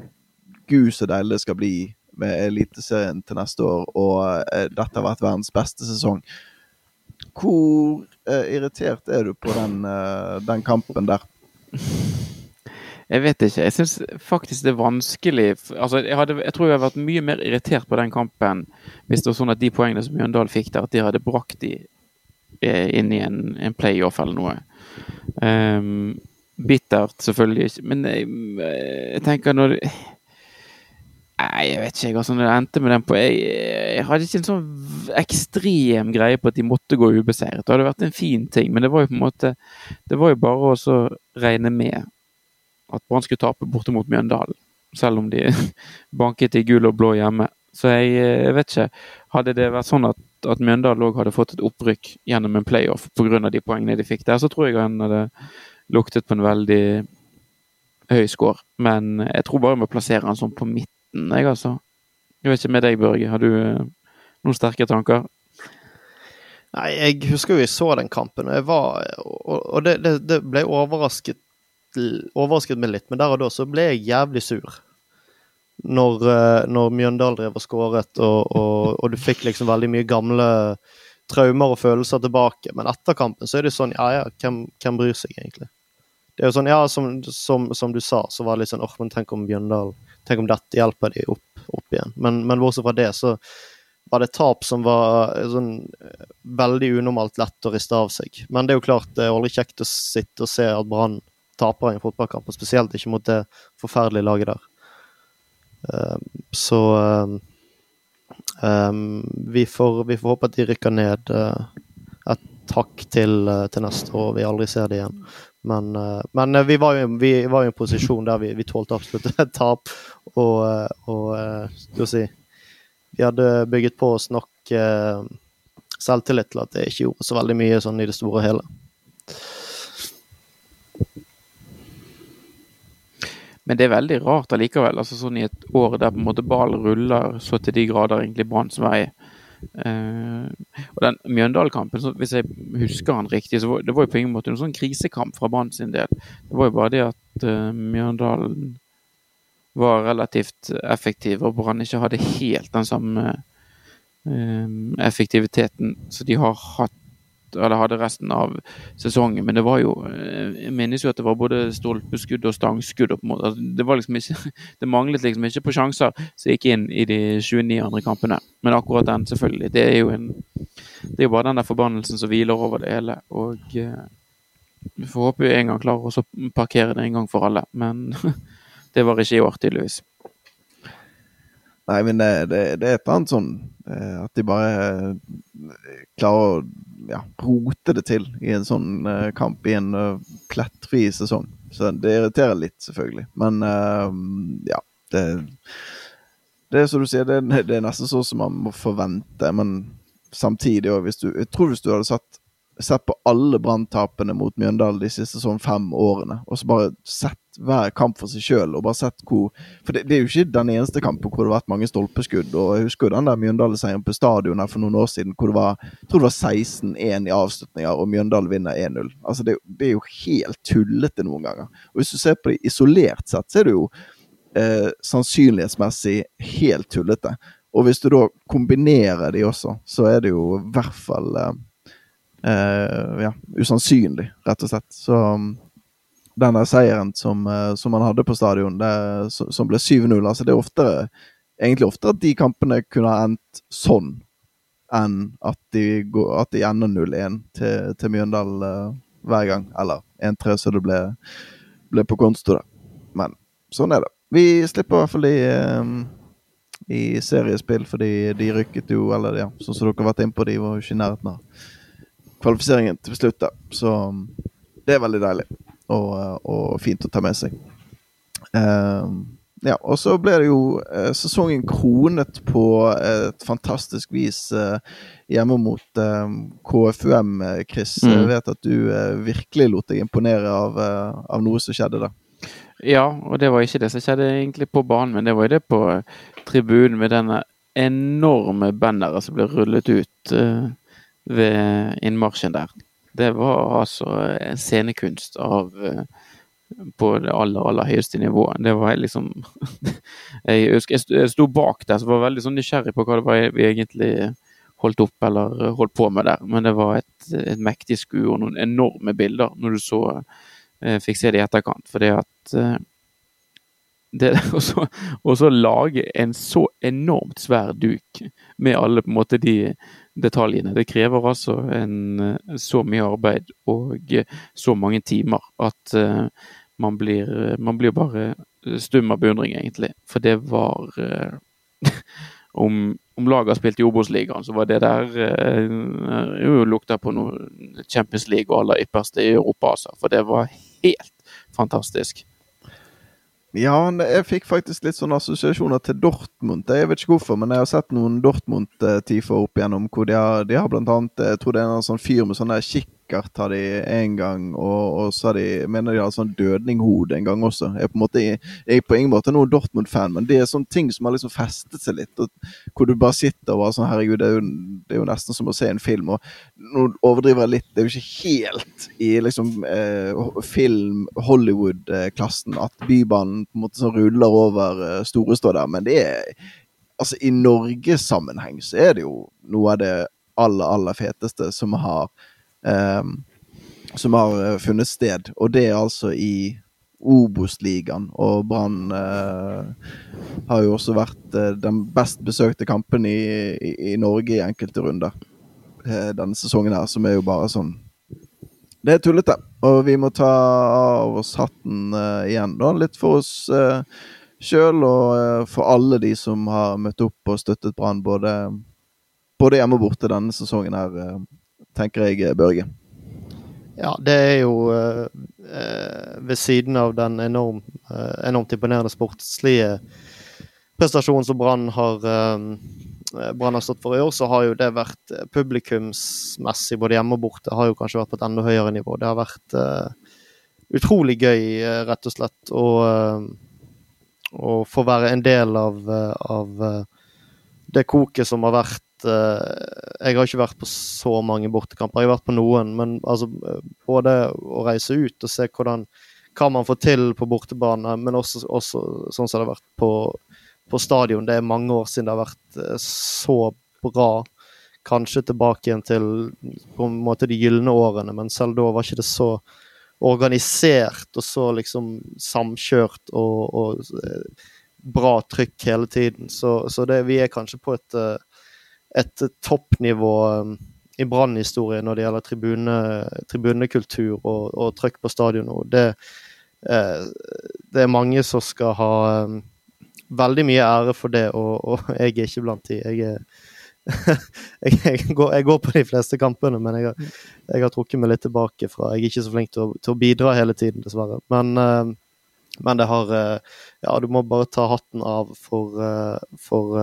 Gud, så deilig det skal bli med Eliteserien til neste år, og dette har vært verdens beste sesong. Hvor irritert er du på den, den kampen der? Jeg vet ikke. Jeg syns faktisk det er vanskelig altså, jeg, hadde, jeg, tror jeg hadde vært mye mer irritert på den kampen hvis det var sånn at de poengene som Mjøndalen fikk der, at de hadde brakt de eh, inn i en, en playoff eller noe. Um, bittert, selvfølgelig. Men jeg, jeg tenker når Nei, jeg vet ikke. Altså, når det endte med den på jeg, jeg, hadde ikke en sånn ekstrem greie på at de måtte gå ubeseiret. Det hadde vært en fin ting, men det var jo på en måte Det var jo bare å regne med at Brann skulle tape borte mot Mjøndalen. Selv om de banket i gul og blå hjemme. Så jeg, jeg vet ikke. Hadde det vært sånn at, at Mjøndalen òg hadde fått et opprykk gjennom en playoff pga. de poengene de fikk der, så tror jeg han hadde luktet på en veldig høy score. Men jeg tror bare vi må plassere han sånn på midten, jeg, altså. Jeg vet ikke med deg, Børge. Har du eh, noen sterke tanker? Nei, jeg husker jo vi så den kampen, og jeg var Og, det, det, det ble overrasket overrasket meg litt, men der og da så ble jeg jævlig sur. Når, eh, når Mjøndalen drev og skåret, og, og, og du fikk liksom veldig mye gamle traumer og følelser tilbake. Men etter kampen så er det sånn, ja ja, hvem, hvem bryr seg egentlig? Det er jo sånn, ja, som, som, som du sa, så var det litt sånn åh, men tenk om Bjøndal Tenk om dette hjelper de opp, opp igjen. Men, men bortsett fra det, så var det tap som var eh, sånn eh, veldig unormalt lett å riste av seg. Men det er jo klart, det er aldri kjekt å sitte og se at Brann taper i en fotballkamp, og spesielt ikke mot det forferdelige laget der. Eh, så eh, eh, vi, får, vi får håpe at de rykker ned eh, et hakk til, til neste år, og vi aldri ser det igjen. Men, eh, men eh, vi, var jo, vi var jo i en posisjon der vi, vi tålte absolutt et tap, og, eh, og skal si vi hadde bygget på oss nok uh, selvtillit til at det ikke gjorde så veldig mye sånn i det store og hele. Men det er veldig rart allikevel. altså sånn I et år der på en måte ballen ruller så til de grader egentlig Branns vei. Eh, og den Mjøndalen-kampen, hvis jeg husker han riktig, så var det var jo på ingen måte noen sånn krisekamp fra Brann sin del. Det var jo bare det at eh, Mjøndalen var relativt effektiv, og Brann ikke hadde helt den samme eh, effektiviteten som de har hatt eller hadde resten av sesongen. Men det var jo eh, Jeg minnes jo at det var både stolpeskudd og stangskudd. Altså, det liksom ikke Det manglet liksom ikke på sjanser som gikk inn i de 29 andre kampene. Men akkurat den, selvfølgelig. Det er jo en Det er bare den der forbannelsen som hviler over det hele. Og eh, vi får håpe vi en gang klarer å parkere det en gang for alle. Men det var ikke i år, tydeligvis. Nei, men det, det, det er et annet sånn at de bare eh, klarer å ja, rote det til i en sånn eh, kamp i en plettfri sesong. Så det irriterer litt, selvfølgelig. Men eh, ja, det Det er som du sier, det, det er nesten sånn som man må forvente. Men samtidig òg, Jeg tror hvis du hadde satt sett på alle branntapene mot Mjøndalen de siste sånn fem årene, og så bare sett hver kamp for seg sjøl, og bare sett hvor For det, det, er jo ikke den eneste kampen hvor det har vært mange stolpeskudd. og Jeg husker jo den der Mjøndalen-seieren på stadion her for noen år siden, hvor det var jeg tror det var 16-1 i avslutninger, og Mjøndalen vinner 1-0. Altså det, det, er jo helt tullete noen ganger. Og Hvis du ser på det isolert sett, så er det jo eh, sannsynlighetsmessig helt tullete. Og hvis du da kombinerer de også, så er det jo i hvert fall eh, eh, ja, usannsynlig, rett og slett. Så um, den der seieren som, eh, som man hadde på stadion, det, som, ble 7-0 altså Det er oftere, egentlig oftere at de kampene kunne ha endt sånn, enn at de, går, at de ender 0-1 til, til Mjøndal uh, hver gang. Eller 1-3, så det ble, ble på konsto, da. Men sånn er det. Vi slipper i hvert fall de um, i seriespill, fordi de rykket jo Eller ja, sånn som dere har vært inne på, de var jo ikke i nærheten av kvalifiseringen til slutt, da. Så det er veldig deilig og, og fint å ta med seg. Um, ja, og så ble det jo uh, sesongen kronet på et fantastisk vis uh, hjemme mot um, KFUM, Chris. Mm. Jeg vet at du virkelig lot deg imponere av, av noe som skjedde der. Ja, og det var ikke det som skjedde egentlig på banen, men det var jo det på tribunen med denne enorme banneret som ble rullet ut ved innmarsjen der. Det var altså en scenekunst av uh, på det aller, aller høyeste nivået. Det var liksom Jeg husker jeg sto- bak der så var veldig sånn nysgjerrig på hva det var vi egentlig holdt opp eller holdt på med der. Men det var et, et mektig skue og noen enorme bilder når du så eh, fikk se det i etterkant. Fordi at eh, og, så, lage en så enormt svær duk med alle på en måte de detaljene. Det krever altså en, eh, så mye arbeid og eh, så mange timer at uh, man blir, man blir bare stum av beundring, egentlig. For det var uh, Om, om laget spilt i Obos-ligaen, så var det der uh, jo lukta på noe Champions League og aller ypperste i Europa, altså. For det var helt fantastisk. Ja, jeg fikk faktisk litt sånne assosiasjoner til Dortmund. Jeg vet ikke hvorfor, men jeg har sett noen Dortmund-tifer opp igjennom hvor de har, de har blant annet Jeg tror det er en sånn fyr med sånn der Richard har de en gang, og, og så har de mener de har sånn dødninghode en gang også. Jeg er på en måte, jeg er på ingen måte noen Dortmund-fan, men det er sånne ting som har liksom festet seg litt. Og, hvor du bare sitter og bare sånn Herregud, det er, jo, det er jo nesten som å se en film. Og nå overdriver jeg litt, det er jo ikke helt i liksom eh, film Hollywood-klassen at Bybanen på en måte sånn ruller over eh, Storestå der, men det er altså i Norges sammenheng så er det jo noe av det aller, aller feteste som har som har eh, funnet sted. Og det er altså i Obos-ligaen. Og Brann eh, har jo også vært eh, den best besøkte kampen i, i, i Norge i enkelte runder eh, denne sesongen her, som er jo bare sånn Det er tullete. Og vi må ta av oss hatten igjen, da. Litt for oss uh, sjøl, og for alle de som har møtt opp og støttet Brann, både både hjemme og borte denne sesongen her, eh, tenker jeg, eh, Børge. Ja, det er jo eh, ved siden av den enorm, eh, enormt imponerende sportslige prestasjonen som Brann har, eh, har stått for i år, så har jo det vært eh, publikumsmessig, både hjemme og borte, har jo kanskje vært på et enda høyere nivå. Det har vært utrolig gøy, rett og slett, å, å få være en del av, av det koket som har vært uh, Jeg har ikke vært på så mange bortekamper, jeg har vært på noen. Men altså, både å reise ut og se hvordan hva man får til på bortebane, men også, også sånn som det har vært på, på, stadion. Det er mange år siden det har vært uh, så bra. Kanskje tilbake igjen til på en måte de gylne årene, men selv da var ikke det så organisert og så liksom samkjørt og, og eh, bra trykk hele tiden. Så, så det, vi er kanskje på et uh, et toppnivå um, i Brann-historien når det gjelder tribune, tribunekultur og, og trøkk på stadion. Det, eh, det, er mange som skal ha um, veldig mye ære for det, og, og jeg er ikke blant de. Jeg, er, jeg, går, jeg, går, på de fleste kampene, men jeg har, jeg har, trukket meg litt tilbake fra Jeg er ikke så flink til å, til å bidra hele tiden, dessverre. Men, uh, men det har uh, Ja, du må bare ta hatten av for, uh, for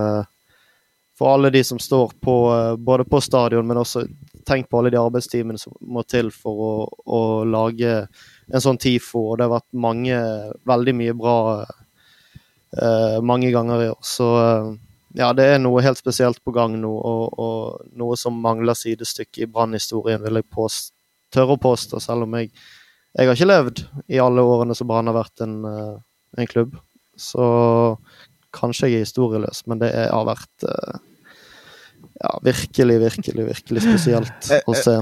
for alle de som står på, eh, både på stadion, men også tenk på alle de arbeidstimene som må til for å, å lage en sånn TIFO. Og det har vært mange, veldig mye bra uh, mange ganger i år. Så uh, ja, det er noe helt spesielt på gang nå, og, og noe som mangler sidestykke i Brann-historien, vil jeg påst, tørre å påstå, selv om jeg, jeg har ikke levd i alle årene som Brann har vært en, uh, en, klubb. Så kanskje jeg er historieløs, men det har vært ja, virkelig, virkelig, virkelig spesielt eh, å se.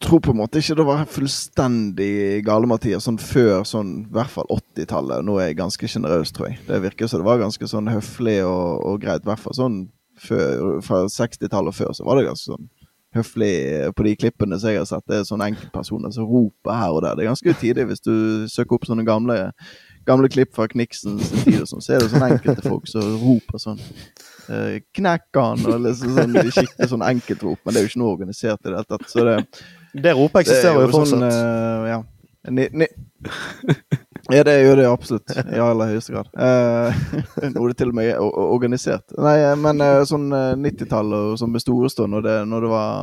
Jeg tror på en måte ikke det var fullstendig gale, Mathias, sånn før sånn, i hvert fall 80-tallet. Nå er jeg ganske sjenerøs, tror jeg. Det virker som det var ganske sånn høflig og, og greit. I hvert fall sånn før, fra 60-tallet og før så var det ganske sånn høflig på de klippene som jeg har sett. Det er sånne enkeltpersoner som roper her og der. Det er ganske tidlig hvis du søker opp sånne gamle gamle klipp fra Kniksens tid, og sånn, så er det sånne enkelte folk som roper sånn uh, 'Knekk han!' og liksom sånn, skikkelig sånn enkeltrop. Men det er jo ikke noe organisert i det hele tatt. Så det, det ropet eksisterer jo, fortsatt. Sånn, uh, ja. Ni, ni. ja, det gjør det absolutt. I aller høyeste grad. Uh, nå er det til og med organisert. Nei, men uh, sånn 90-tallet og sånn med Storestå, når det, når det var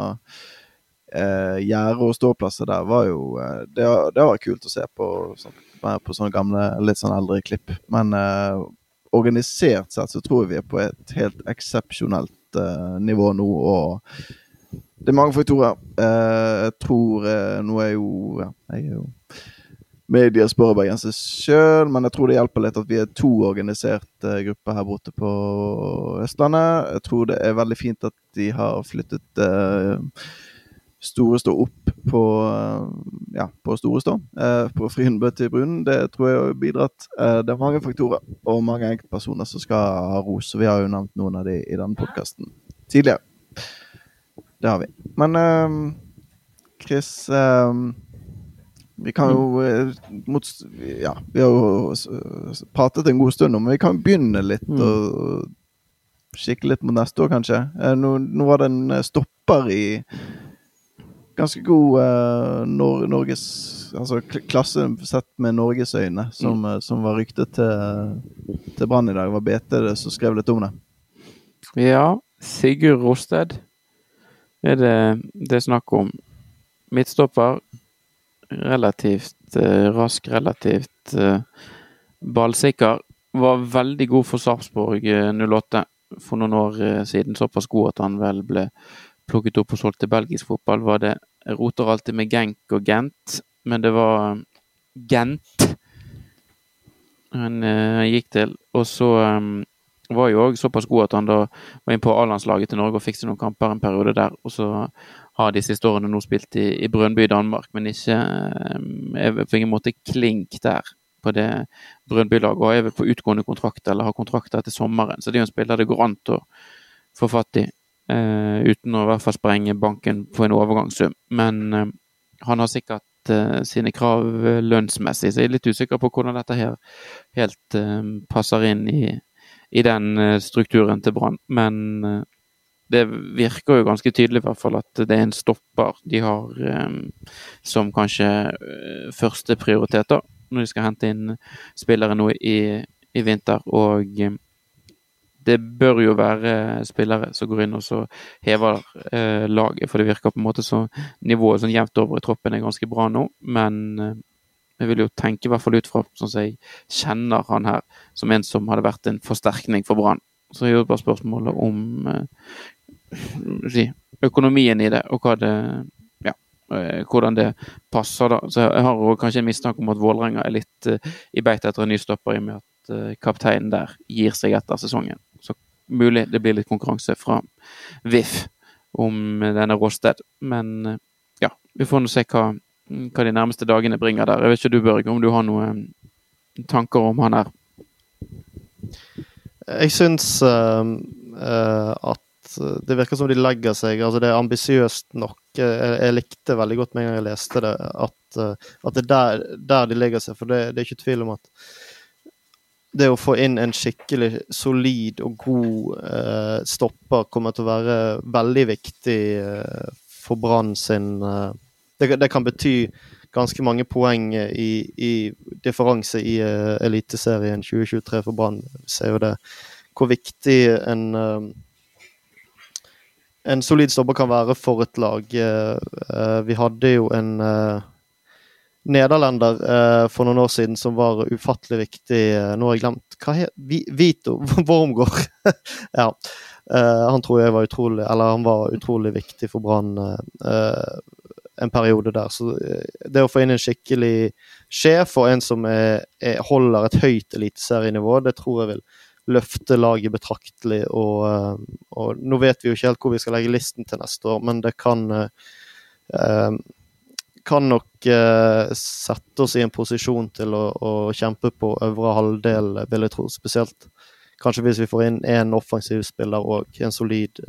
uh, gjerde og ståplasser der, var jo det, det var kult å se på. Sånn på sånne gamle, litt sånn eldre klipp. Men uh, organisert sett så tror jeg vi er på et helt eksepsjonelt uh, nivå nå. Og det er mange faktorer. Uh, jeg tror Nå er jo ja, Jeg er jo mediespørbergenser sjøl, men jeg tror det hjelper litt at vi er to organiserte grupper her borte på Østlandet. Jeg tror det er veldig fint at de har flyttet uh, Store stå opp på, ja, på Store stå, eh, på Frynbø til Brunnen. Det tror jeg har bidratt. Eh, det er mange faktorer og mange enkeltpersoner som skal ha ros. Vi har jo nevnt noen av de i denne podkasten tidligere. Det har vi. Men eh, Chris Vi kan jo Ja, vi har jo pratet en god stund om men vi kan begynne litt mm. og kikke litt mot neste år, kanskje. Nå, nå var det en stopper i ganske god uh, Nor Norges Altså klasse sett med Norges øyne, som, mm. som var ryktet til, til Brann i dag. Det var BT som skrev litt om det. Ja. Sigurd Rosted er det det er snakk om. Midtstopper. Relativt uh, rask, relativt uh, ballsikker. Var veldig god for Sarpsborg 08 for noen år siden. Såpass god at han vel ble plukket opp og solgt til belgisk fotball. Var det roter alltid med Genk og Gent, men det var Gent han uh, gikk til. Og så um, var jo òg såpass god at han da var inn på A-landslaget til Norge og fikk noen kamper en periode der. Og så har de siste årene nå spilt i, i Brønnby i Danmark, men ikke um, på ingen måte klink der på det Brønnby-laget. Og er vel på utgående kontrakt eller har kontrakter til sommeren, så det er jo en spiller det går an å få fatt i. Uh, uten å i hvert fall sprenge banken på en overgangssum. Men uh, han har sikkert uh, sine krav lønnsmessig, så jeg er litt usikker på hvordan dette her helt passer inn i, i den strukturen til Brann. Men det virker jo ganske tydelig i hvert fall at det er en stopper de har som kanskje uh, første prioriteter når de skal hente inn spillere nå i, i vinter. Og det bør jo være spillere som går inn og så hever eh, laget. For det virker på en måte så nivået sånn jevnt over i troppen er ganske bra nå. Men eh, jeg vil jo tenke i hvert fall ut fra sånn som jeg kjenner han her, som en som hadde vært en forsterkning for Brann. Så er jo bare spørsmålet om eh, økonomien i det, og hva det eh, hvordan det passer. da. Så Jeg har kanskje en mistanke om at Vålerenga er litt eh, i beit etter en ny stopper, i og med at eh, kapteinen der gir seg etter sesongen mulig det blir litt konkurranse fra VIF om denne Råsted. Men eh, ja, vi får nå se hva, hva, de nærmeste dagene bringer der. Jeg vet ikke du, Børge, om du har noen tanker om han her? Jeg syns uh, uh, at det virker som de legger seg altså Det er ambisiøst nok. Jeg, jeg, likte veldig godt med en gang jeg leste det, at, at det er der, der, de legger seg. For det, det er ikke tvil om at det å få inn en skikkelig solid og god eh, stopper kommer til å være veldig viktig eh, for Brann sin eh, det, det, kan bety ganske mange poeng i, i differanse i uh, Eliteserien 2023 for Brann. Vi ser jo det hvor viktig en uh, en solid stopper kan være for et lag. Uh, vi hadde jo en nederlender eh, for noen år siden som var ufattelig viktig. Eh, nå har jeg glemt hva het Vito Wormgård. ja. Eh, han tror jeg var utrolig Eller han var utrolig viktig for Brann eh, en periode der. Så eh, det å få inn en skikkelig sjef og en som er, er, holder et høyt eliteserienivå, det tror jeg vil løfte laget betraktelig. Og, eh, og, nå vet vi jo ikke helt hvor vi skal legge listen til neste år, men det kan kan nok eh, sette oss i en posisjon til å, å, kjempe på øvre halvdel, vil jeg tro. Spesielt kanskje hvis vi får inn én offensiv spiller og en solid,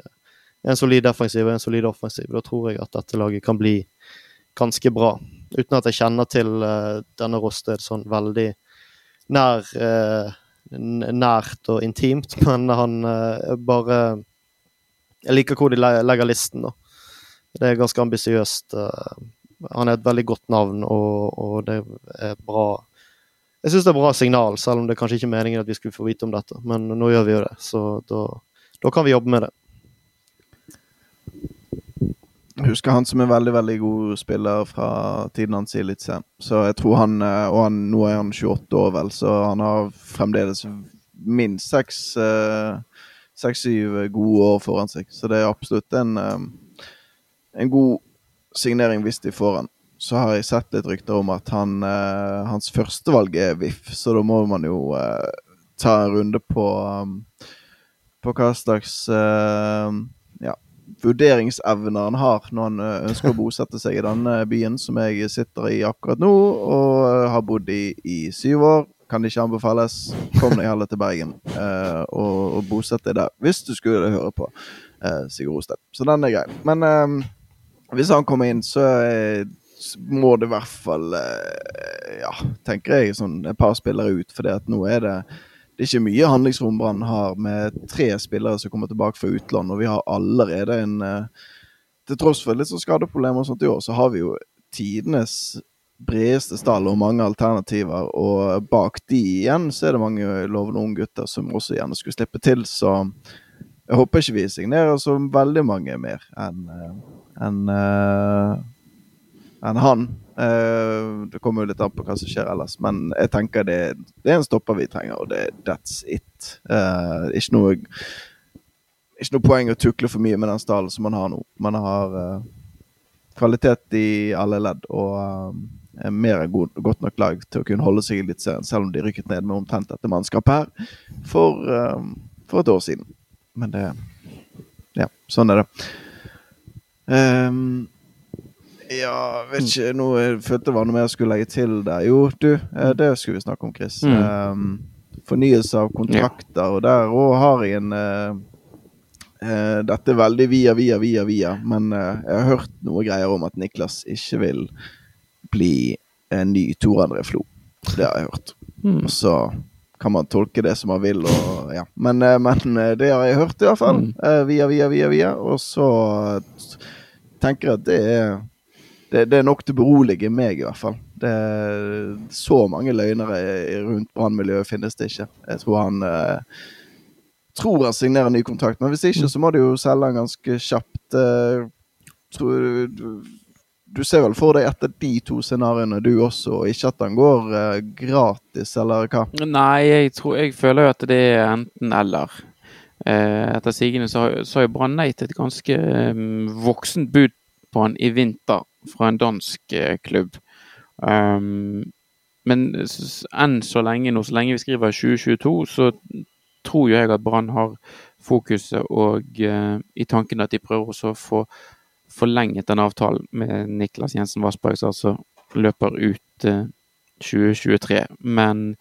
en solid defensiv og en solid offensiv. Da tror jeg at dette laget kan bli ganske bra. Uten at jeg kjenner til eh, denne Rosted sånn veldig nær, eh, nært og intimt, men han eh, bare Jeg liker hvor de legger listen, da. Det er ganske ambisiøst. Uh, han er et veldig godt navn, og, og det er bra Jeg syns det er bra signal, selv om det er kanskje ikke er meningen at vi skulle få vite om dette. Men nå gjør vi jo det, så da, da kan vi jobbe med det. Jeg husker han som en veldig veldig god spiller fra tiden hans i Eliteserien. Så jeg tror han eh, Og han, nå er han 28 år, vel, så han har fremdeles minst seks-syv eh, gode år foran seg. Så det er absolutt en, eh, en god signering hvis de får han. Så har jeg sett litt rykter om at han, uh, hans førstevalg er VIF, så da må man jo uh, ta en runde på um, På hva slags uh, ja, vurderingsevner han har når han ønsker å bosette seg i denne byen som jeg sitter i akkurat nå, og har bodd i i syv år. Kan det ikke anbefales. Kom deg heller til Bergen og, og bosett deg der, hvis du skulle høre på Sigurd Osted. Så den er grei. Men hvis han kommer inn, så må det i hvert fall eh, Ja, tenker jeg, sånn et par spillere ut. For nå er det det er ikke mye handlingsrom Brann har med tre spillere som kommer tilbake fra utlandet, og vi har allerede en eh, Til tross for litt sånn skadeproblemer og sånt i år, så har vi jo tidenes bredeste stall og mange alternativer. Og bak de igjen så er det mange lovende unge gutter som også gjerne skulle slippe til. Så jeg håper ikke vi signerer så veldig mange mer enn enn en han. det kommer jo litt an på hva som skjer ellers, men jeg tenker det, det er en stopper vi trenger, og det that's it. ikke noe ikke noe poeng å tukle for mye med den stallen som man har nå. Man har kvalitet i alle ledd og uh, er mer enn god, godt nok lag til å kunne holde seg i Eliteserien, selv om de rykket ned med omtrent dette mannskapet her for, uh, for, et år siden. Men det Ja, sånn er det. Um, ja, vet ikke nå, Jeg følte det var noe mer jeg skulle legge til der. Jo, du, det skulle vi snakke om, Chris. Mm. Um, fornyelse av kontrakter, ja. og der òg har jeg en Uh, dette er veldig via, via, via, via, men uh, jeg har hørt noe greier om at Niklas ikke vil bli en ny Tor André Flo. Det har jeg hørt. Mm. Og så kan man tolke det som man vil, og, ja. men, uh, men, det har jeg hørt, i hvert fall. Mm. via, via, via, via. Og så tenker at det er, det, det er nok til å berolige meg, i hvert fall. Det er så mange løgnere rundt brannmiljøet finnes det ikke. Jeg tror han tror han signerer ny kontrakt, men hvis ikke, så må du jo selge han ganske kjapt. Uh, tror du, du ser vel for deg etter de to scenarioene, du også, og ikke at han går uh, gratis, eller hva? Nei, jeg, tror, jeg føler jo at det er enten-eller. Uh, etter sigende så har jo Brann nei til et ganske um, voksent bud på han i vinter fra en dansk klubb. Um, men enn så lenge nå, så lenge vi skriver 2022, så tror jo jeg at Brann har fokuset og i tanken at de prøver også å få forlenget den avtalen med Niklas Jensen Vassberg, som altså løper ut uh, eh, 2023. Men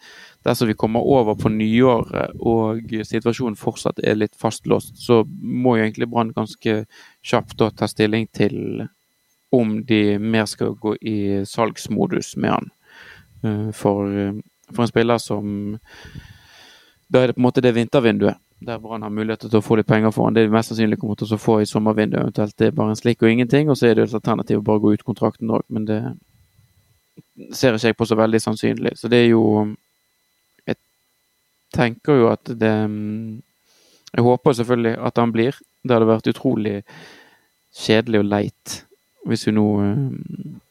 dersom vi kommer over på nyåret og situasjonen fortsatt er litt fastlåst, så må jo egentlig Brann ganske kjapt da ta stilling til om de mer skal gå i salgsmodus med han. Uh, for, for en spiller som da er det på en måte det vintervinduet der Brann har mulighet til å få litt penger for han. Det er mest sannsynlig kommer til å få i sommervinduet, eventuelt det er bare en slikk og ingenting. Og så er det et alternativ å bare gå ut kontrakten òg, men det ser ikke jeg på så veldig sannsynlig. Så det er jo tenker jo at det Jeg håper selvfølgelig at han blir. Det hadde vært utrolig kjedelig og leit hvis vi nå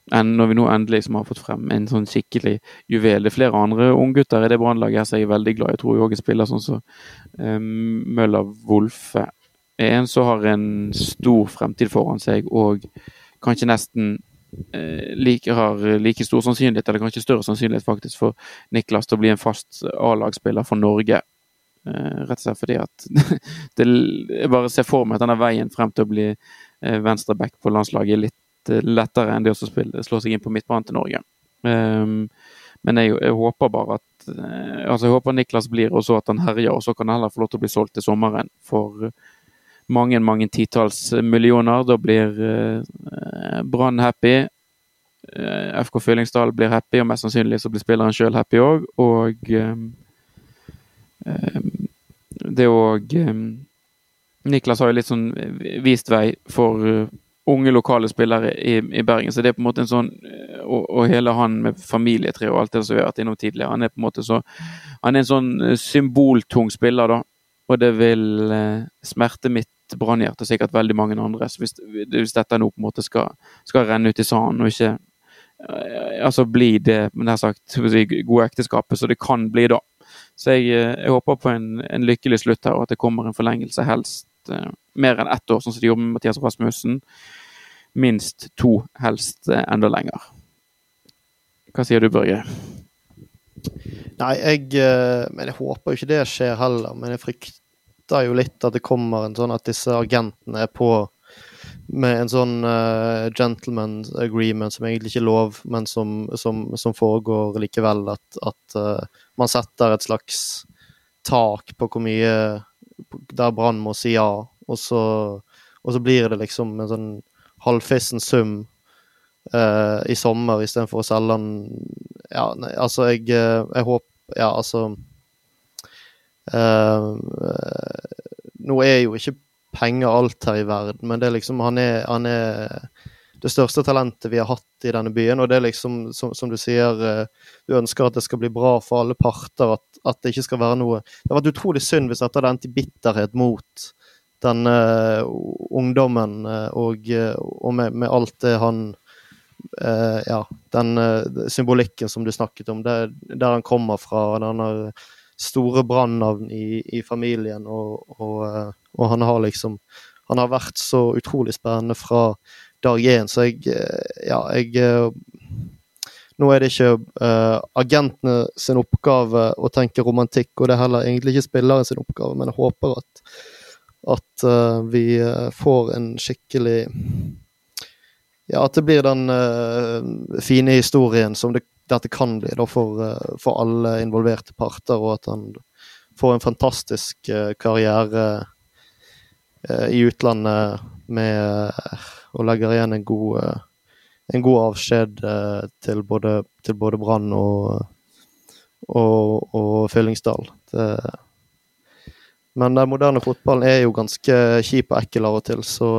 når vi nå endelig liksom har fått frem en sånn skikkelig juvel. Det er flere andre unggutter i det brannlaget her som jeg er veldig glad i. Jeg tror òg spiller sånn som så, um, Møller Wolfe. En som har en stor fremtid foran seg og kanskje nesten like, har like stor sannsynlighet, eller kanskje større sannsynlighet faktisk, for Niklas til å bli en fast A-lagsspiller for Norge. Rett og slett fordi at det, Jeg bare ser for meg at denne veien frem til å bli venstreback på landslaget er litt Eh, lettere enn det å slå seg inn på midtbanen til Norge. Um, men jeg, jeg, håper bare at altså jeg håper Niklas blir, og så at han herjer. Og så kan han heller få lov til å bli solgt til sommeren for mange mange titalls millioner. Da blir eh, Brann happy. Eh, FK Fyllingsdal blir happy, og mest sannsynlig så blir spilleren sjøl happy òg. Og eh, um, det òg Niklas har jo litt sånn vist vei for unge lokale spillere i, i, Bergen. Så det er på en måte en sånn Og, og hele han med familietre og alt det som vi har vært innom tidligere. Han er på en måte så Han er en sånn eh, symboltung spiller, da. Og det vil eh, smerte mitt brannhjerte og sikkert veldig mange andre. Hvis, hvis, dette nå på en måte skal, skal renne ut i sanden og ikke eh, altså bli det nær sagt gode ekteskapet så det kan bli da. Så jeg, eh, jeg håper på en, en, lykkelig slutt her, og at det kommer en forlengelse, helst eh, mer enn ett år, sånn som de gjorde med Mathias Rasmussen. Minst to, helst enda lenger. Hva sier du, Børge? Nei, jeg Men jeg håper jo ikke det skjer heller. Men jeg frykter jo litt at det kommer en sånn at disse agentene er på med en sånn uh, gentleman agreement som egentlig ikke er lov, men som, som, som foregår likevel. At, at uh, man setter et slags tak på hvor mye der Brann må si ja, og så, og så, blir det liksom en sånn halvfissen sum uh, i sommer istedenfor å selge den Ja, nei, altså, jeg, jeg håper Ja, altså Nå er jo ikke penger alt her i verden, men det er liksom Han er, han er det største talentet vi har hatt i denne byen. Og det er liksom, som, som, du sier, du ønsker at det skal bli bra for alle parter. At, at, det ikke skal være noe Det hadde vært utrolig synd hvis dette hadde endt i bitterhet mot denne ungdommen og, og med, med, alt det han Ja, den symbolikken som du snakket om, det, der han kommer fra, denne store brannnavn i, i, familien, og, og, og han har liksom Han har vært så utrolig spennende fra dag én, så jeg Ja, jeg nå er det ikke uh, agentene sin oppgave å tenke romantikk, og det er heller egentlig ikke spilleren sin oppgave, men jeg håper at, at uh, vi får en skikkelig Ja, at det blir den fine historien som det, dette kan bli da, for, for, alle involverte parter, og at han får en fantastisk karriere i utlandet med og legger igjen en god en god avskjed til både, både Brann og, og, og Fyllingsdal. Men den moderne fotballen er jo ganske kjip og ekkel av og til, så,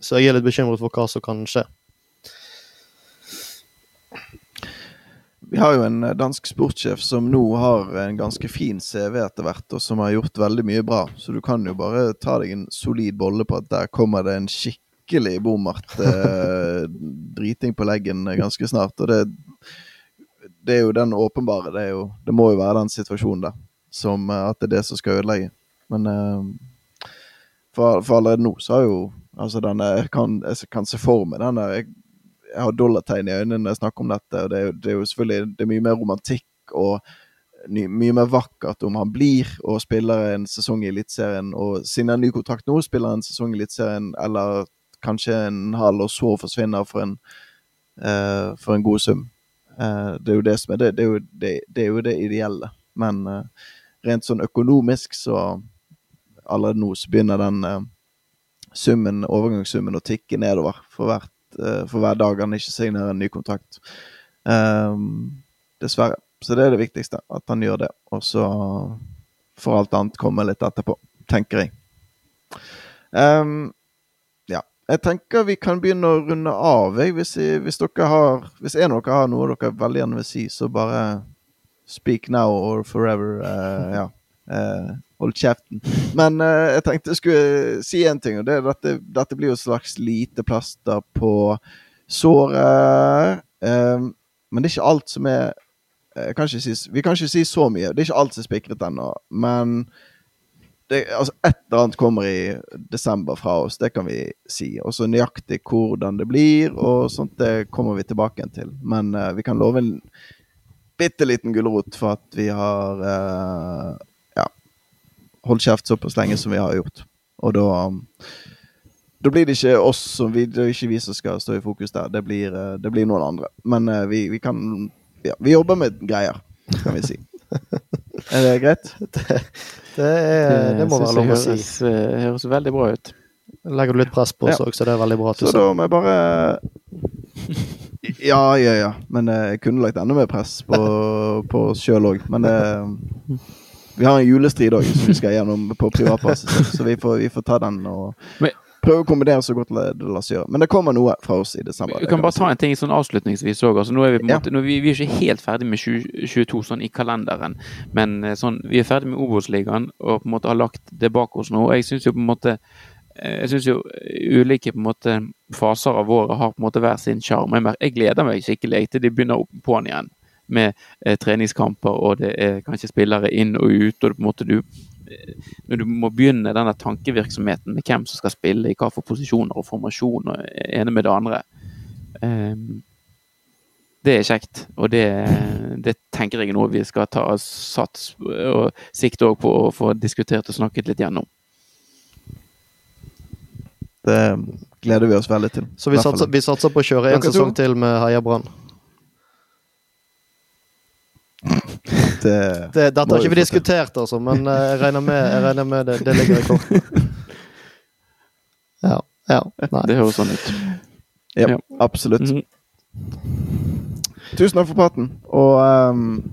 så jeg er litt bekymret for hva som kan skje. Vi har jo en eh, dansk sportssjef som nå har en ganske fin CV etter hvert, og som har gjort veldig mye bra. Så du kan jo bare ta deg en solid bolle på at der kommer det en skikkelig bommert eh, driting på leggen ganske snart. Og det, det, er jo den åpenbare. Det, jo, det, må jo være den situasjonen der. Som eh, at det er det som skal ødelegge. Men eh, for, for, allerede nå så har jo Altså, denne, kan, jeg kan se for meg den der jeg, jeg har dollartegn i øynene når jeg snakker om dette. og det er, det er jo selvfølgelig det er mye mer romantikk og ny, mye mer vakkert om han blir og spiller en sesong i Eliteserien. Og siden han ny kontrakt nå, spiller en sesong i Eliteserien eller kanskje en halv, og så forsvinner for en, uh, for en god sum. Uh, det er jo det som er det. Det er jo det, det, er jo det ideelle. Men uh, rent sånn økonomisk, så allerede nå så begynner den summen, overgangssummen å tikke nedover for, hvert, for hver dag han ikke signerer en ny kontrakt. dessverre. Så det er det viktigste, at han gjør det. Og så får alt annet komme litt etterpå, tenker jeg. Um, jeg tenker vi kan begynne å runde av. Jeg. Hvis, jeg, hvis, dere har, hvis en av dere har noe dere veldig gjerne vil si, så bare speak now or forever. Uh, ja. Uh, hold kjeften. Men uh, jeg tenkte jeg skulle si en ting, og det er dette, dette blir jo et slags lite plaster på såret. men det er ikke alt som er kan si, Vi kan ikke si så mye. Det er ikke alt som er spikret ennå. Men det, altså Et eller annet kommer i desember fra oss, det kan vi si. Og så nøyaktig hvordan det blir, og sånt, det kommer vi tilbake igjen til. Men uh, vi kan love en bitte liten gulrot for at vi har uh, holdt kjeft såpass lenge som vi har gjort. Og da um, da blir det ikke oss som vi, det er ikke vi som skal stå i fokus der. Det blir, uh, det blir noen andre. Men vi, vi, kan ja, Vi jobber med greier, kan vi si. er det greit? det, det, er, det må være lov å si. Det eh, høres veldig bra ut. Legger du litt press på oss òg, så det er veldig bra. Så da må jeg bare Ja, ja, ja. Men eh, jeg kunne lagt enda mer press på, på oss sjøl òg. Men det Vi har en julestrid òg som vi skal gjennom på privatbasis, så vi får, vi får, ta den. og Men, prøve å kombinere så godt det lar seg gjøre. Men det kommer noe fra oss i desember. Vi kan bare ta en ting sånn avslutningsvis òg. Altså, nå er vi på en måte, vi, vi, er ikke helt ferdig med 2022 sånn i kalenderen, men eh, sånn, vi er ferdig med Obos-ligaen og på en måte har lagt det bak oss nå. Jeg synes jo på en måte eh, jeg syns jo ulike på en måte faser av året har på en måte hver sin sjarm. Jeg, gleder meg skikkelig til de begynner opp på'n igjen med eh, treningskamper, og det er kanskje spillere inn og ut. og på en måte du når du må begynne denne tankevirksomheten med hvem som skal spille i hva for posisjoner og formasjon og ene med det andre um, Det er kjekt, og det, det, tenker jeg er noe vi skal ta sats og sikte på å få diskutert og snakket litt gjennom. Det gleder vi oss veldig til. Så vi satser, vi satser på å kjøre en sesong til med Heia Brann? Det, det, dette har ikke vi diskutert, altså, men eh, jeg regner med, jeg regner med det, det ligger i kortene. Ja. ja nei. Det høres sånn ut. Ja, ja. absolutt. Mm -hmm. Tusen takk for praten, og um,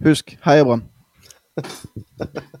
husk, heia Brann!